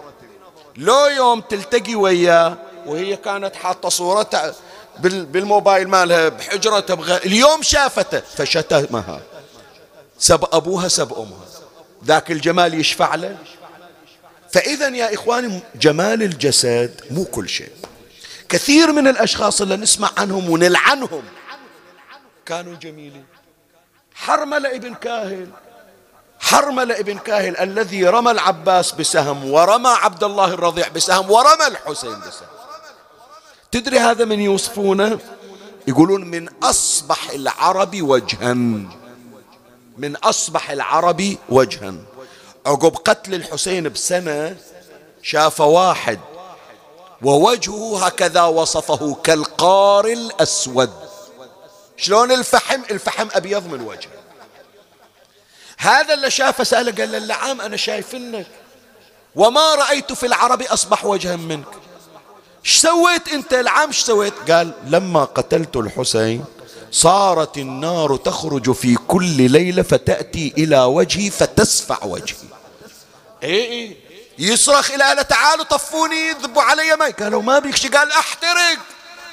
لو يوم تلتقي وياه وهي كانت حاطة صورته بالموبايل مالها بحجرة تبغى اليوم شافته فشتمها سب أبوها سب أمها. ذاك الجمال يشفع له. فإذا يا إخواني جمال الجسد مو كل شيء. كثير من الأشخاص اللي نسمع عنهم ونلعنهم. كانوا جميلين. حرملة ابن كاهل حرملة ابن كاهل الذي رمى العباس بسهم ورمى عبد الله الرضيع بسهم ورمى الحسين بسهم. تدري هذا من يوصفونه؟ يقولون من أصبح العرب وجها. من أصبح العرب وجها. عقب قتل الحسين بسنة شاف واحد ووجهه هكذا وصفه كالقار الأسود. شلون الفحم؟ الفحم أبيض من وجهه. هذا اللي شافه سأله قال له اللعام أنا شايف لك وما رأيت في العرب أصبح وجها منك. إيش سويت أنت العام إيش سويت؟ قال لما قتلت الحسين صارت النار تخرج في كل ليلة فتأتي إلى وجهي فتسفع وجهي. إيه إيه. يصرخ إلى أهله تعالوا طفوني ذبوا علي ماء قالوا ما بيك قال أحترق.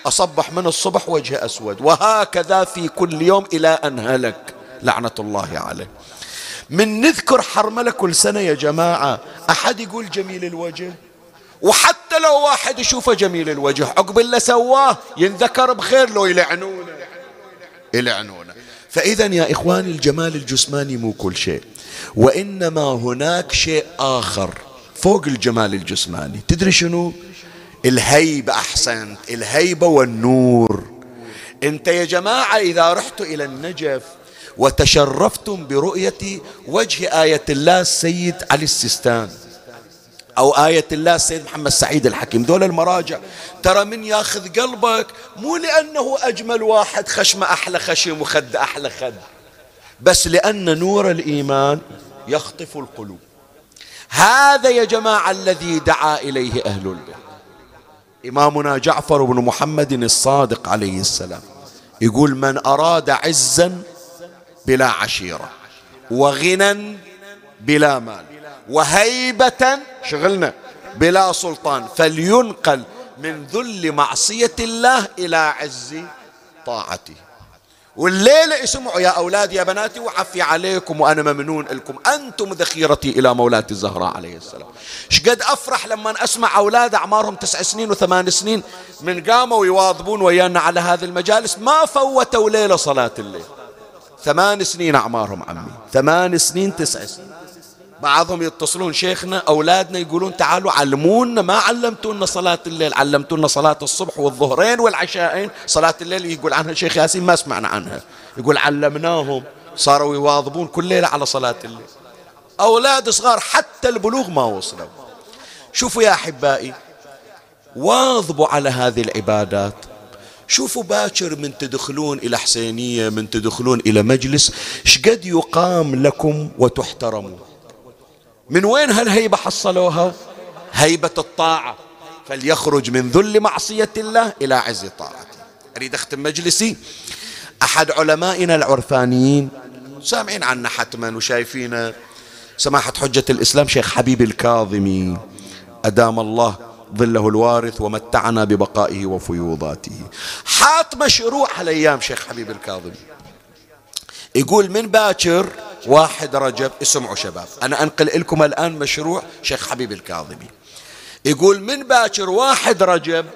أصبح من الصبح وجهه أسود. وهكذا في كل يوم إلى أن هلك. لعنة الله عليه. من نذكر حرملة كل سنة يا جماعة. أحد يقول جميل الوجه؟ وحتى لو واحد يشوفه جميل الوجه عقب اللي سواه ينذكر بخير لو يلعنونه. يلعنونه. فإذا يا إخواني الجمال الجسماني مو كل شيء. وإنما هناك شيء آخر. فوق الجمال الجسماني. تدري شنو؟ الهيبة أحسنت الهيبة والنور. أنت يا جماعة إذا رحتوا إلى النجف وتشرفتم برؤية وجه آية الله السيد علي السيستان أو آية الله السيد محمد سعيد الحكيم. دول المراجع ترى من ياخذ قلبك مو لأنه أجمل واحد خشمة أحلى خشم وخد أحلى خد بس لأن نور الإيمان يخطف القلوب. هذا يا جماعة الذي دعا إليه أهل البيت. إمامنا جعفر بن محمد الصادق عليه السلام يقول من أراد عزا بلا عشيرة وغنى بلا مال وهيبة شغلنا بلا سلطان فلينقل من ذل معصية الله إلى عز طاعته. والليلة اسمعوا يا أولادي يا بناتي وعفي عليكم وأنا ممنون لكم. أنتم ذخيرتي إلى مولاتي الزهراء عليه السلام. شقد أفرح لما أسمع أولاد أعمارهم تسع سنين وثمان سنين من قاموا يواظبون ويانا على هذه المجالس. ما فوتوا ليلة صلاة الليل. ثمان سنين أعمارهم عمي. ثمان سنين تسع سنين. بعضهم يتصلون شيخنا أولادنا يقولون تعالوا علمونا ما علمتونا صلاة الليل علمتونا صلاة الصبح والظهرين والعشاءين صلاة الليل. يقول عنها شيخ ياسين ما سمعنا عنها. يقول علمناهم صاروا يواظبون كل ليلة على صلاة الليل. أولاد صغار حتى البلوغ ما وصلوا. شوفوا يا أحبائي واظبوا على هذه العبادات. شوفوا باكر من تدخلون إلى حسينية من تدخلون إلى مجلس شقد يقام لكم وتحترمون. من وين هالهيبة حصلوها؟ هيبة الطاعة. فليخرج من ذل معصية الله إلى عز طاعته. أريد أختم مجلسي. أحد علمائنا العرفانيين سامعين عنا حتما وشايفين سماحة حجة الإسلام شيخ حبيب الكاظمي أدام الله ظله الوارث ومتعنا ببقائه وفيوضاته. حاط مشروع هالأيام شيخ حبيب الكاظمي. يقول من باكر واحد رجب اسمعوا شباب. أنا أنقل لكم الآن مشروع شيخ حبيب الكاظمي. يقول من باكر واحد رجب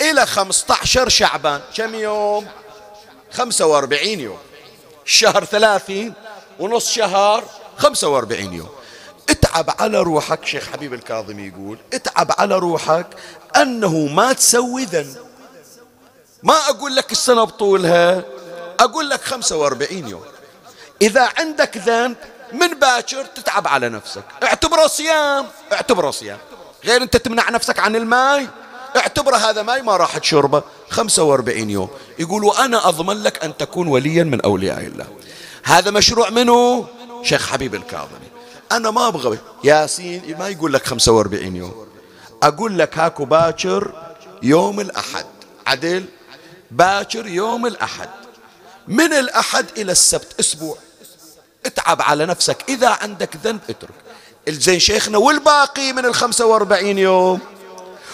إلى خمسة عشر شعبان. كم يوم؟ خمسة وأربعين يوم. الشهر ثلاثين ونص شهر خمسة وأربعين يوم. اتعب على روحك شيخ حبيب الكاظمي يقول. اتعب على روحك أنه ما تسوي ذنب. ما أقول لك السنة بطولها. أقول لك خمسة وأربعين يوم. إذا عندك ذنب من باكر تتعب على نفسك. اعتبره صيام اعتبره صيام. غير أنت تمنع نفسك عن الماء. اعتبره هذا ماي ما راح تشربه 45 يوم. يقول وأنا أضمن لك أن تكون وليا من أولياء الله. هذا مشروع منه شيخ حبيب الكاظمي. أنا ما أبغى. ياسين ما يقول لك 45 يوم. أقول لك هاكو باكر يوم الأحد. عدل؟ باكر يوم الأحد. من الأحد إلى السبت أسبوع. اتعب على نفسك. إذا عندك ذنب اترك. الزين شيخنا والباقي من الخمسة وأربعين يوم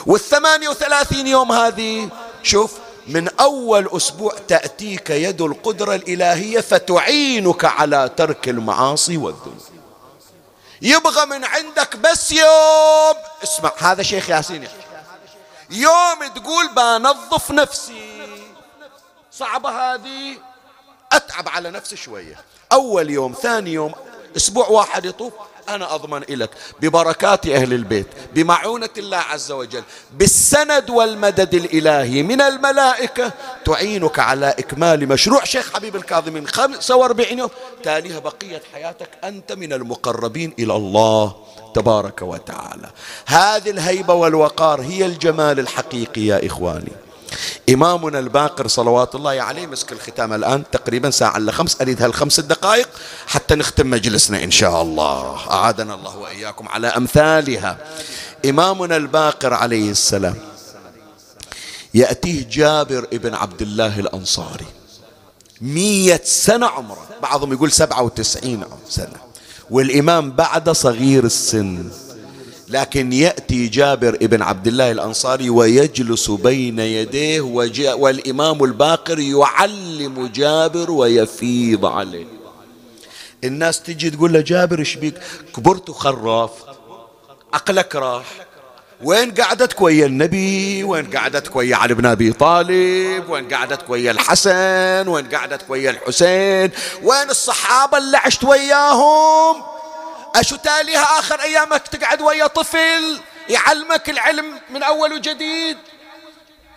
والثمانية وثلاثين يوم هذه شوف من أول أسبوع تأتيك يد القدرة الإلهية فتعينك على ترك المعاصي والذنوب. يبغى من عندك بس يوم. اسمع هذا شيخ ياسين يوم تقول بنظف نفسي. صعبة هذه؟ أتعب على نفسي شوية. أول يوم ثاني يوم أسبوع واحد يطوف أنا أضمن لك ببركات أهل البيت بمعونة الله عز وجل بالسند والمدد الإلهي من الملائكة تعينك على إكمال مشروع شيخ حبيب الكاظمين 45 يوم. تاليها بقية حياتك أنت من المقربين إلى الله تبارك وتعالى. هذه الهيبة والوقار هي الجمال الحقيقي يا إخواني. إمامنا الباقر صلوات الله عليه مسك الختام الآن تقريبا ساعة إلا خمس أريد هالخمس دقائق حتى نختم مجلسنا إن شاء الله. أعادنا الله وإياكم على أمثالها. إمامنا الباقر عليه السلام يأتيه جابر ابن عبد الله الأنصاري. مية سنة عمره. بعضهم يقول سبعة وتسعين سنة. والإمام بعد صغير السن. لكن يأتي جابر ابن عبد الله الأنصاري ويجلس بين يديه والإمام الباقر يعلم جابر ويفيض عليه. الناس تجي تقول له جابر إيش بيك؟ كبرت وخراف عقلك راح. وين قعدتك ويا النبي؟ وين قعدتك ويا علي بن أبي طالب؟ وين قعدتك ويا الحسن؟ وين قعدتك ويا الحسين؟ وين الصحابة اللي عشت وياهم؟ أشو تاليها آخر أيامك تقعد ويا طفل يعلمك العلم من أول وجديد؟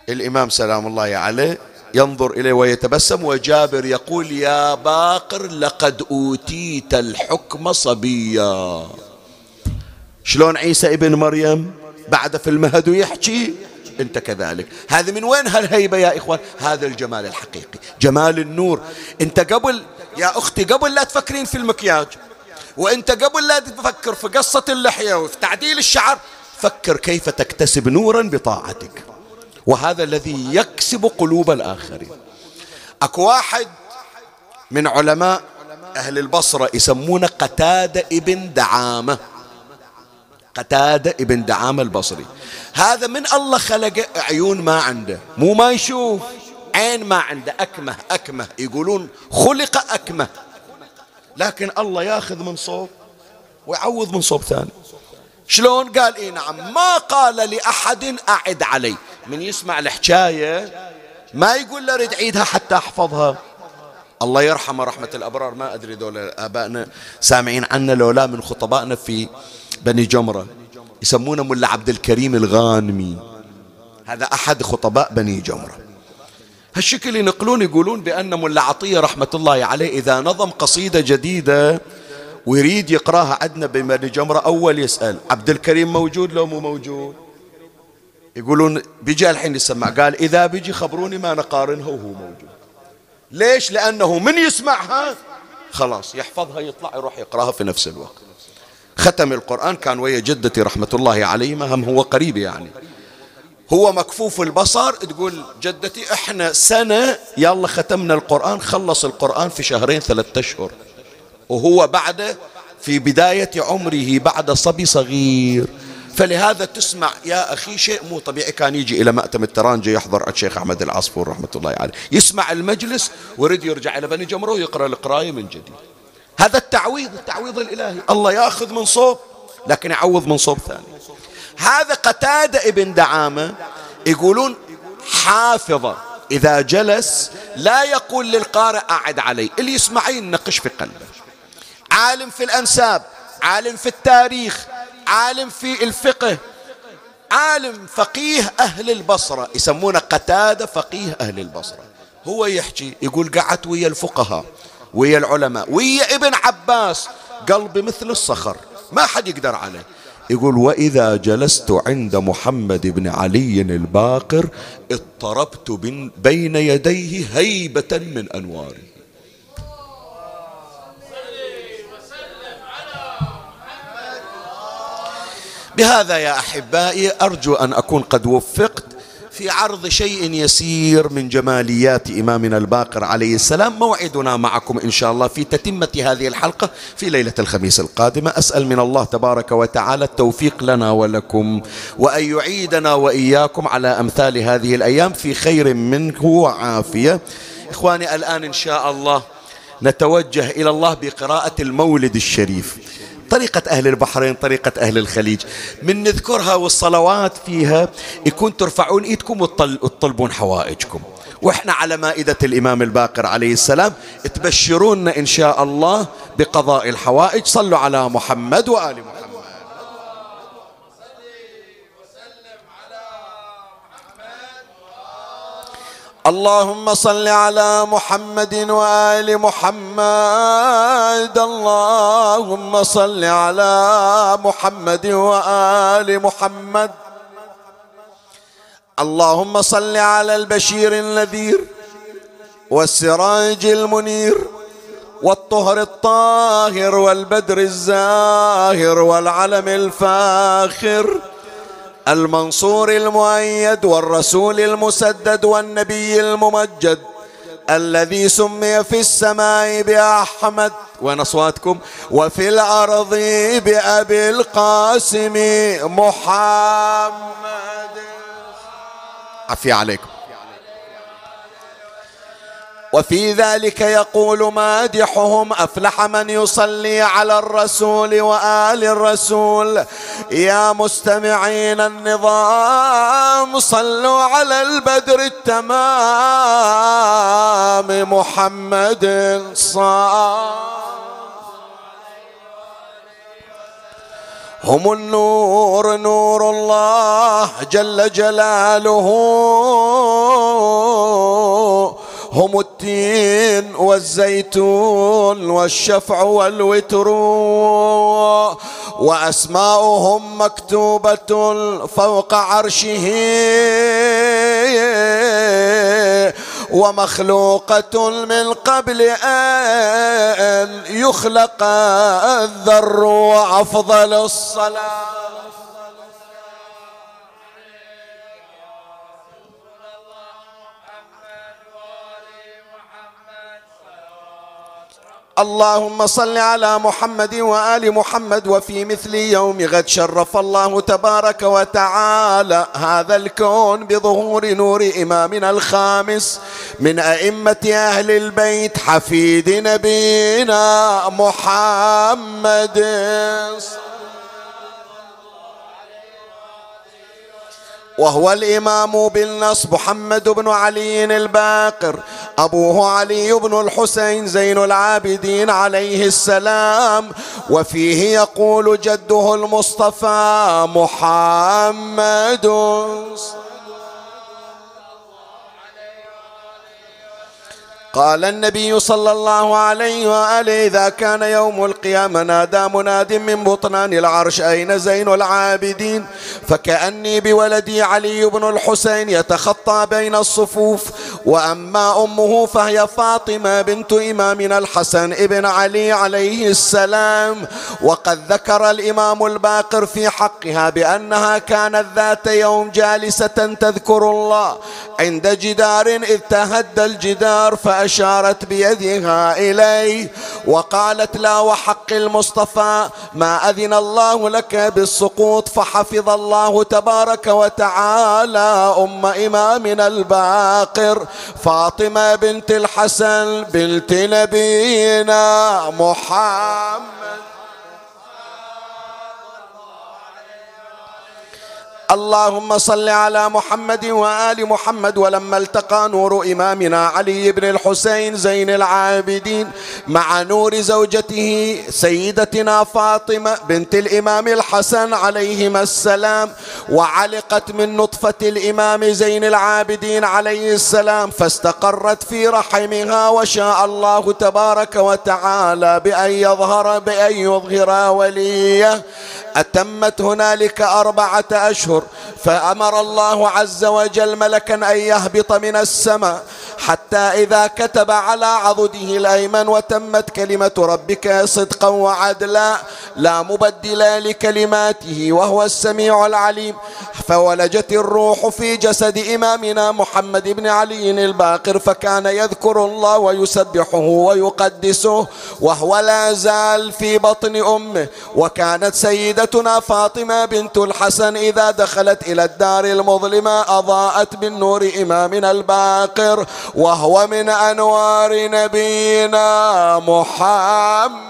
الإمام سلام الله عليه ينظر إليه ويتبسم وجابر يقول يا باقر لقد أوتيت الحكم صبيا. شلون عيسى ابن مريم بعد في المهد ويحكي أنت كذلك. هذه من وين هالهيبة يا إخوان؟ هذا الجمال الحقيقي. جمال النور. أنت قبل يا أختي قبل لا تفكرين في المكياج وانت قبل لا تفكر في قصة اللحية وفي تعديل الشعر فكر كيف تكتسب نورا بطاعتك. وهذا الذي يكسب قلوب الآخرين. أكو واحد من علماء أهل البصرة يسمونه قتادة ابن دعامة. قتادة ابن دعامة البصري. هذا من الله خلق عيون ما عنده. مو ما يشوف عين ما عنده. أكمه أكمه. يقولون خلق أكمه. لكن الله ياخذ من صوب ويعوض من صوب ثاني. شلون؟ قال اي نعم ما قال لأحد أعد علي. من يسمع الحكاية ما يقول له رد عيدها حتى أحفظها. الله يرحمه رحمة الأبرار. ما أدري دول آبائنا سامعين عنا لولا من خطبائنا في بني جمرة. يسمونه ملا عبد الكريم الغانمي. هذا أحد خطباء بني جمرة. هالشكل ينقلون يقولون بأن ملا عطية رحمة الله عليه إذا نظم قصيدة جديدة ويريد يقراها عندنا ببني جمرة أول يسأل. عبد الكريم موجود لو مو موجود؟ يقولون بيجي الحين يسمع. قال إذا بيجي خبروني ما نقارنها وهو موجود. ليش؟ لأنه من يسمعها؟ خلاص يحفظها يطلع يروح يقراها في نفس الوقت. ختم القرآن كان ويا جدتي رحمة الله عليهما هم هو قريب يعني. هو مكفوف البصر تقول جدتي إحنا سنة يلا ختمنا القرآن خلص القرآن في شهرين ثلاثة أشهر. وهو بعد في بداية عمره بعد صبي صغير. فلهذا تسمع يا أخي شيء مو طبيعي كان يجي إلى مأتم الترانجي يحضر الشيخ أحمد العصفور رحمة الله عليه. يسمع المجلس ويريد يرجع إلى بني جمرة ويقرأ القراية من جديد. هذا التعويض التعويض الإلهي. الله يأخذ من صوب لكن يعوض من صوب ثاني. هذا قتادة ابن دعامة يقولون حافظة. إذا جلس لا يقول للقارئ أعد علي اللي يسمع ينقش في قلبه. عالم في الأنساب عالم في التاريخ عالم في الفقه عالم فقيه أهل البصرة يسمونه قتادة فقيه أهل البصرة. هو يحكي يقول قعدت ويا الفقهاء ويا العلماء ويا ابن عباس قلبي مثل الصخر ما حد يقدر عليه. يقول وإذا جلست عند محمد بن علي الباقر اضطربت بين يديه هيبة من أنواره. بهذا يا أحبائي أرجو أن أكون قد وفقت في عرض شيء يسير من جماليات إمامنا الباقر عليه السلام. موعدنا معكم إن شاء الله في تتمة هذه الحلقة في ليلة الخميس القادمة. أسأل من الله تبارك وتعالى التوفيق لنا ولكم وأن يعيدنا وإياكم على أمثال هذه الأيام في خير منه وعافية. إخواني الآن إن شاء الله نتوجه إلى الله بقراءة المولد الشريف. طريقة أهل البحرين طريقة أهل الخليج. من نذكرها والصلوات فيها يكون ترفعون إيدكم وتطلبون حوائجكم. وإحنا على مائدة الإمام الباقر عليه السلام تبشرون إن شاء الله بقضاء الحوائج. صلوا على محمد وآل محمد. اللهم صل على محمد وآل محمد. اللهم صل على محمد وآل محمد. اللهم صل على البشير النذير والسراج المنير والطهر الطاهر والبدر الزاهر والعلم الفاخر. المنصور المؤيد والرسول المسدد والنبي الممجد الذي سمي في السماء بأحمد وين أصواتكم؟ وفي الأرض بأبي القاسم محمد. عفي عليكم. وفي ذلك يقول مادحهم أفلح من يصلي على الرسول وآل الرسول. يا مستمعين النظام صلوا على البدر التمام. محمد صلى هم النور نور الله جل جلاله. هم التين والزيتون والشفع والوتر. وأسماؤهم مكتوبة فوق عرشه. ومخلوقة من قبل أن يخلق الذر وأفضل الصلاة. اللهم صل على محمد وآل محمد وفي مثل يوم غد شرف الله تبارك وتعالى هذا الكون بظهور نور إمامنا الخامس من أئمة أهل البيت حفيد نبينا محمد. وهو الإمام بالنص محمد بن علي الباقر. أبوه علي بن الحسين زين العابدين عليه السلام وفيه يقول جده المصطفى محمد. قال النبي صلى الله عليه وآله إذا كان يوم القيامة نادى مناد من بطنان العرش أين زين العابدين؟ فكأني بولدي علي بن الحسين يتخطى بين الصفوف وأما أمه فهي فاطمة بنت امامنا الحسن ابن علي عليه السلام. وقد ذكر الإمام الباقر في حقها بأنها كانت ذات يوم جالسة تذكر الله عند جدار إذ تهدى الجدار فاشارت بيدها إليه وقالت لا وحق المصطفى ما أذن الله لك بالسقوط فحفظ الله تبارك وتعالى أم امامنا الباقر فاطمة بنت الحسن بنت نبينا محمد. اللهم صل على محمد وآل محمد ولما التقى نور إمامنا علي بن الحسين زين العابدين مع نور زوجته سيدتنا فاطمة بنت الإمام الحسن عليهما السلام وعلقت من نطفة الإمام زين العابدين عليه السلام فاستقرت في رحمها وشاء الله تبارك وتعالى بأن يظهر بأن يظهر وليه. أتمت هنالك أربعة أشهر فأمر الله عز وجل ملكا أن يهبط من السماء حتى إذا كتب على عضده الأيمن وتمت كلمة ربك صدقا وعدلا لا مبدل لكلماته وهو السميع العليم. فولجت الروح في جسد إمامنا محمد بن علي الباقر فكان يذكر الله ويسبحه ويقدسه وهو لا زال في بطن أمه. وكانت سيدتنا فاطمة بنت الحسن إذا دخلت إلى الدار المظلمة أضاءت بالنور إمامنا الباقر وهو من أنوار نبينا محمد.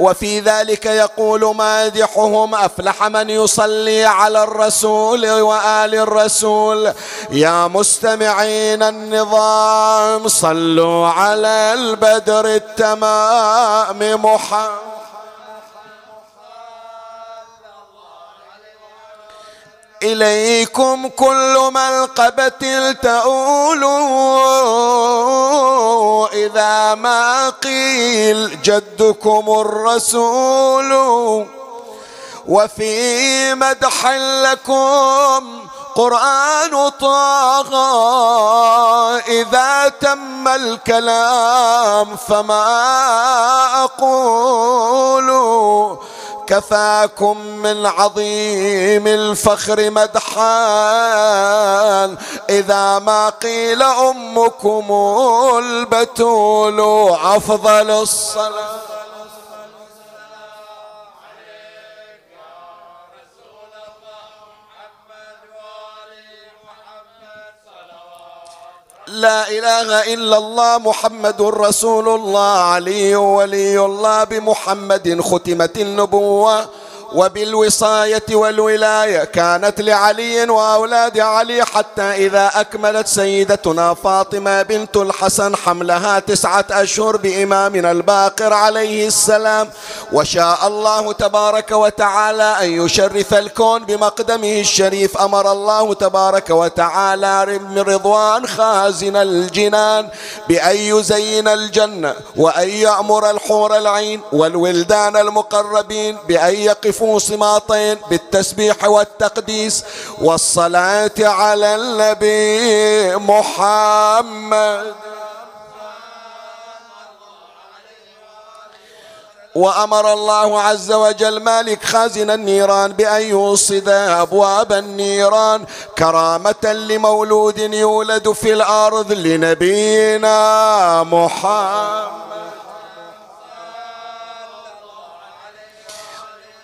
وفي ذلك يقول مادحهم أفلح من يصلي على الرسول وآل الرسول. يا مستمعين النظام صلوا على البدر التمام محمد. إليكم كل ملقبة تؤول إذا ما قيل جدكم الرسول وفي مدح لكم قرآن طه إذا تم الكلام فما أقول كفاكم من عظيم الفخر مدحا إذا ما قيل أمكم البتول أفضل الصلاة. لا إله إلا الله محمد رسول الله علي ولي الله بمحمد ختمت النبوة. وبالوصاية والولاية كانت لعلي وأولاد علي حتى إذا أكملت سيدتنا فاطمة بنت الحسن حملها تسعة أشهر بإمامنا الباقر عليه السلام. وشاء الله تبارك وتعالى أن يشرف الكون بمقدمه الشريف. أمر الله تبارك وتعالى من رضوان خازن الجنان بأن يزين الجنة وأن يأمر الحور العين والولدان المقربين بأن يقف يعرفوا صماطين بالتسبيح والتقديس والصلاة على النبي محمد. وأمر الله عز وجل مالك خازن النيران بأن يوصد أبواب النيران كرامة لمولود يولد في الأرض لنبينا محمد.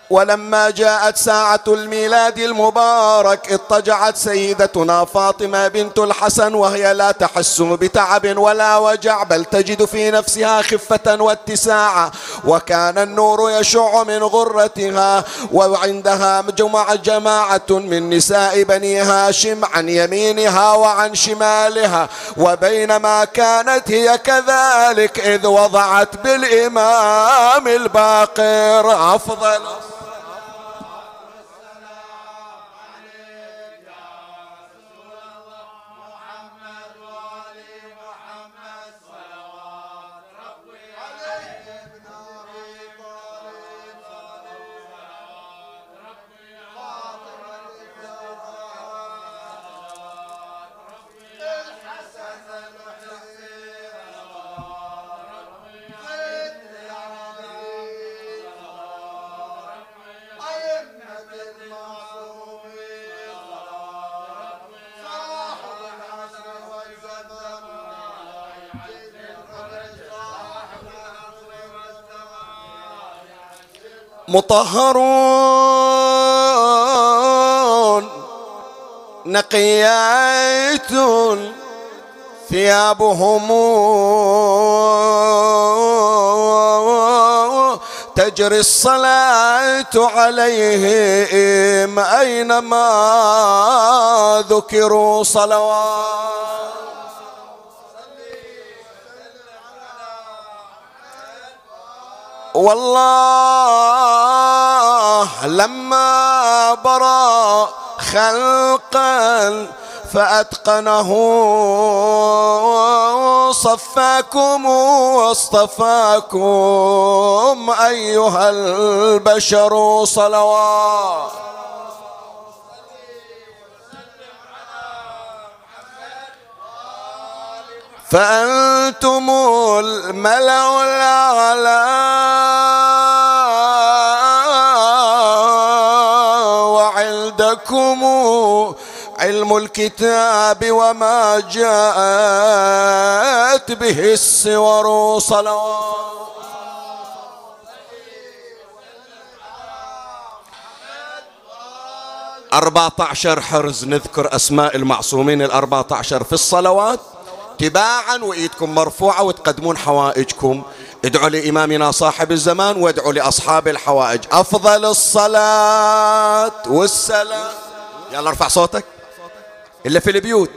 ولما جاءت ساعة الميلاد المبارك اضطجعت سيدتنا فاطمة بنت الحسن وهي لا تحس بتعب ولا وجع بل تجد في نفسها خفة واتساعة وكان النور يشع من غرتها وعندها جمع جماعة من نساء بني هاشم عن يمينها وعن شمالها وبينما كانت هي كذلك إذ وضعت بالإمام الباقر. أفضل. مطهرون نقيات ثيابهم تجري الصلاة عليهم أينما ذكروا صلوات والله لما برا خلقا فأتقنه صفاكم واصطفاكم أيها البشر صلوات. فأنتم الملأ الأعلى وعندكم علم الكتاب وما جاءت به السور صلوات. أربعة عشر حرز نذكر أسماء المعصومين الأربعة عشر في الصلوات. تباعا وإيدكم مرفوعة وتقدمون حوائجكم. ادعوا لإمامنا صاحب الزمان وادعوا لأصحاب الحوائج. أفضل الصلاة والسلام. يلا ارفع صوتك. إلا في البيوت.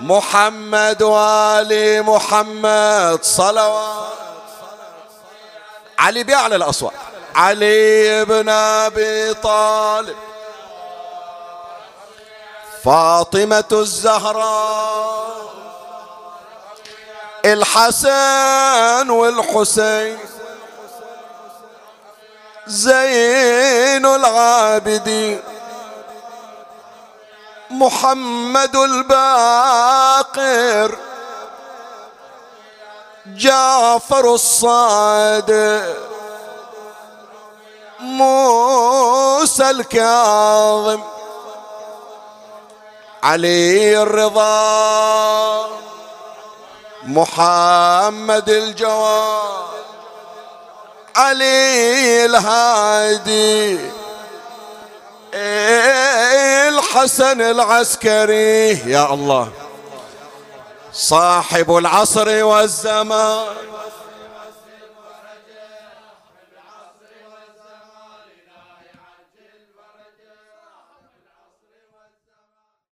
محمد وآل محمد صلوات. علي بيعلى الأصوات. علي بن أبي طالب. فاطمة الزهراء الحسن والحسين زين العابدين محمد الباقر جعفر الصادق موسى الكاظم. علي الرضا. محمد الجواد. علي الهادي. الحسن العسكري. يا الله. صاحب العصر والزمان.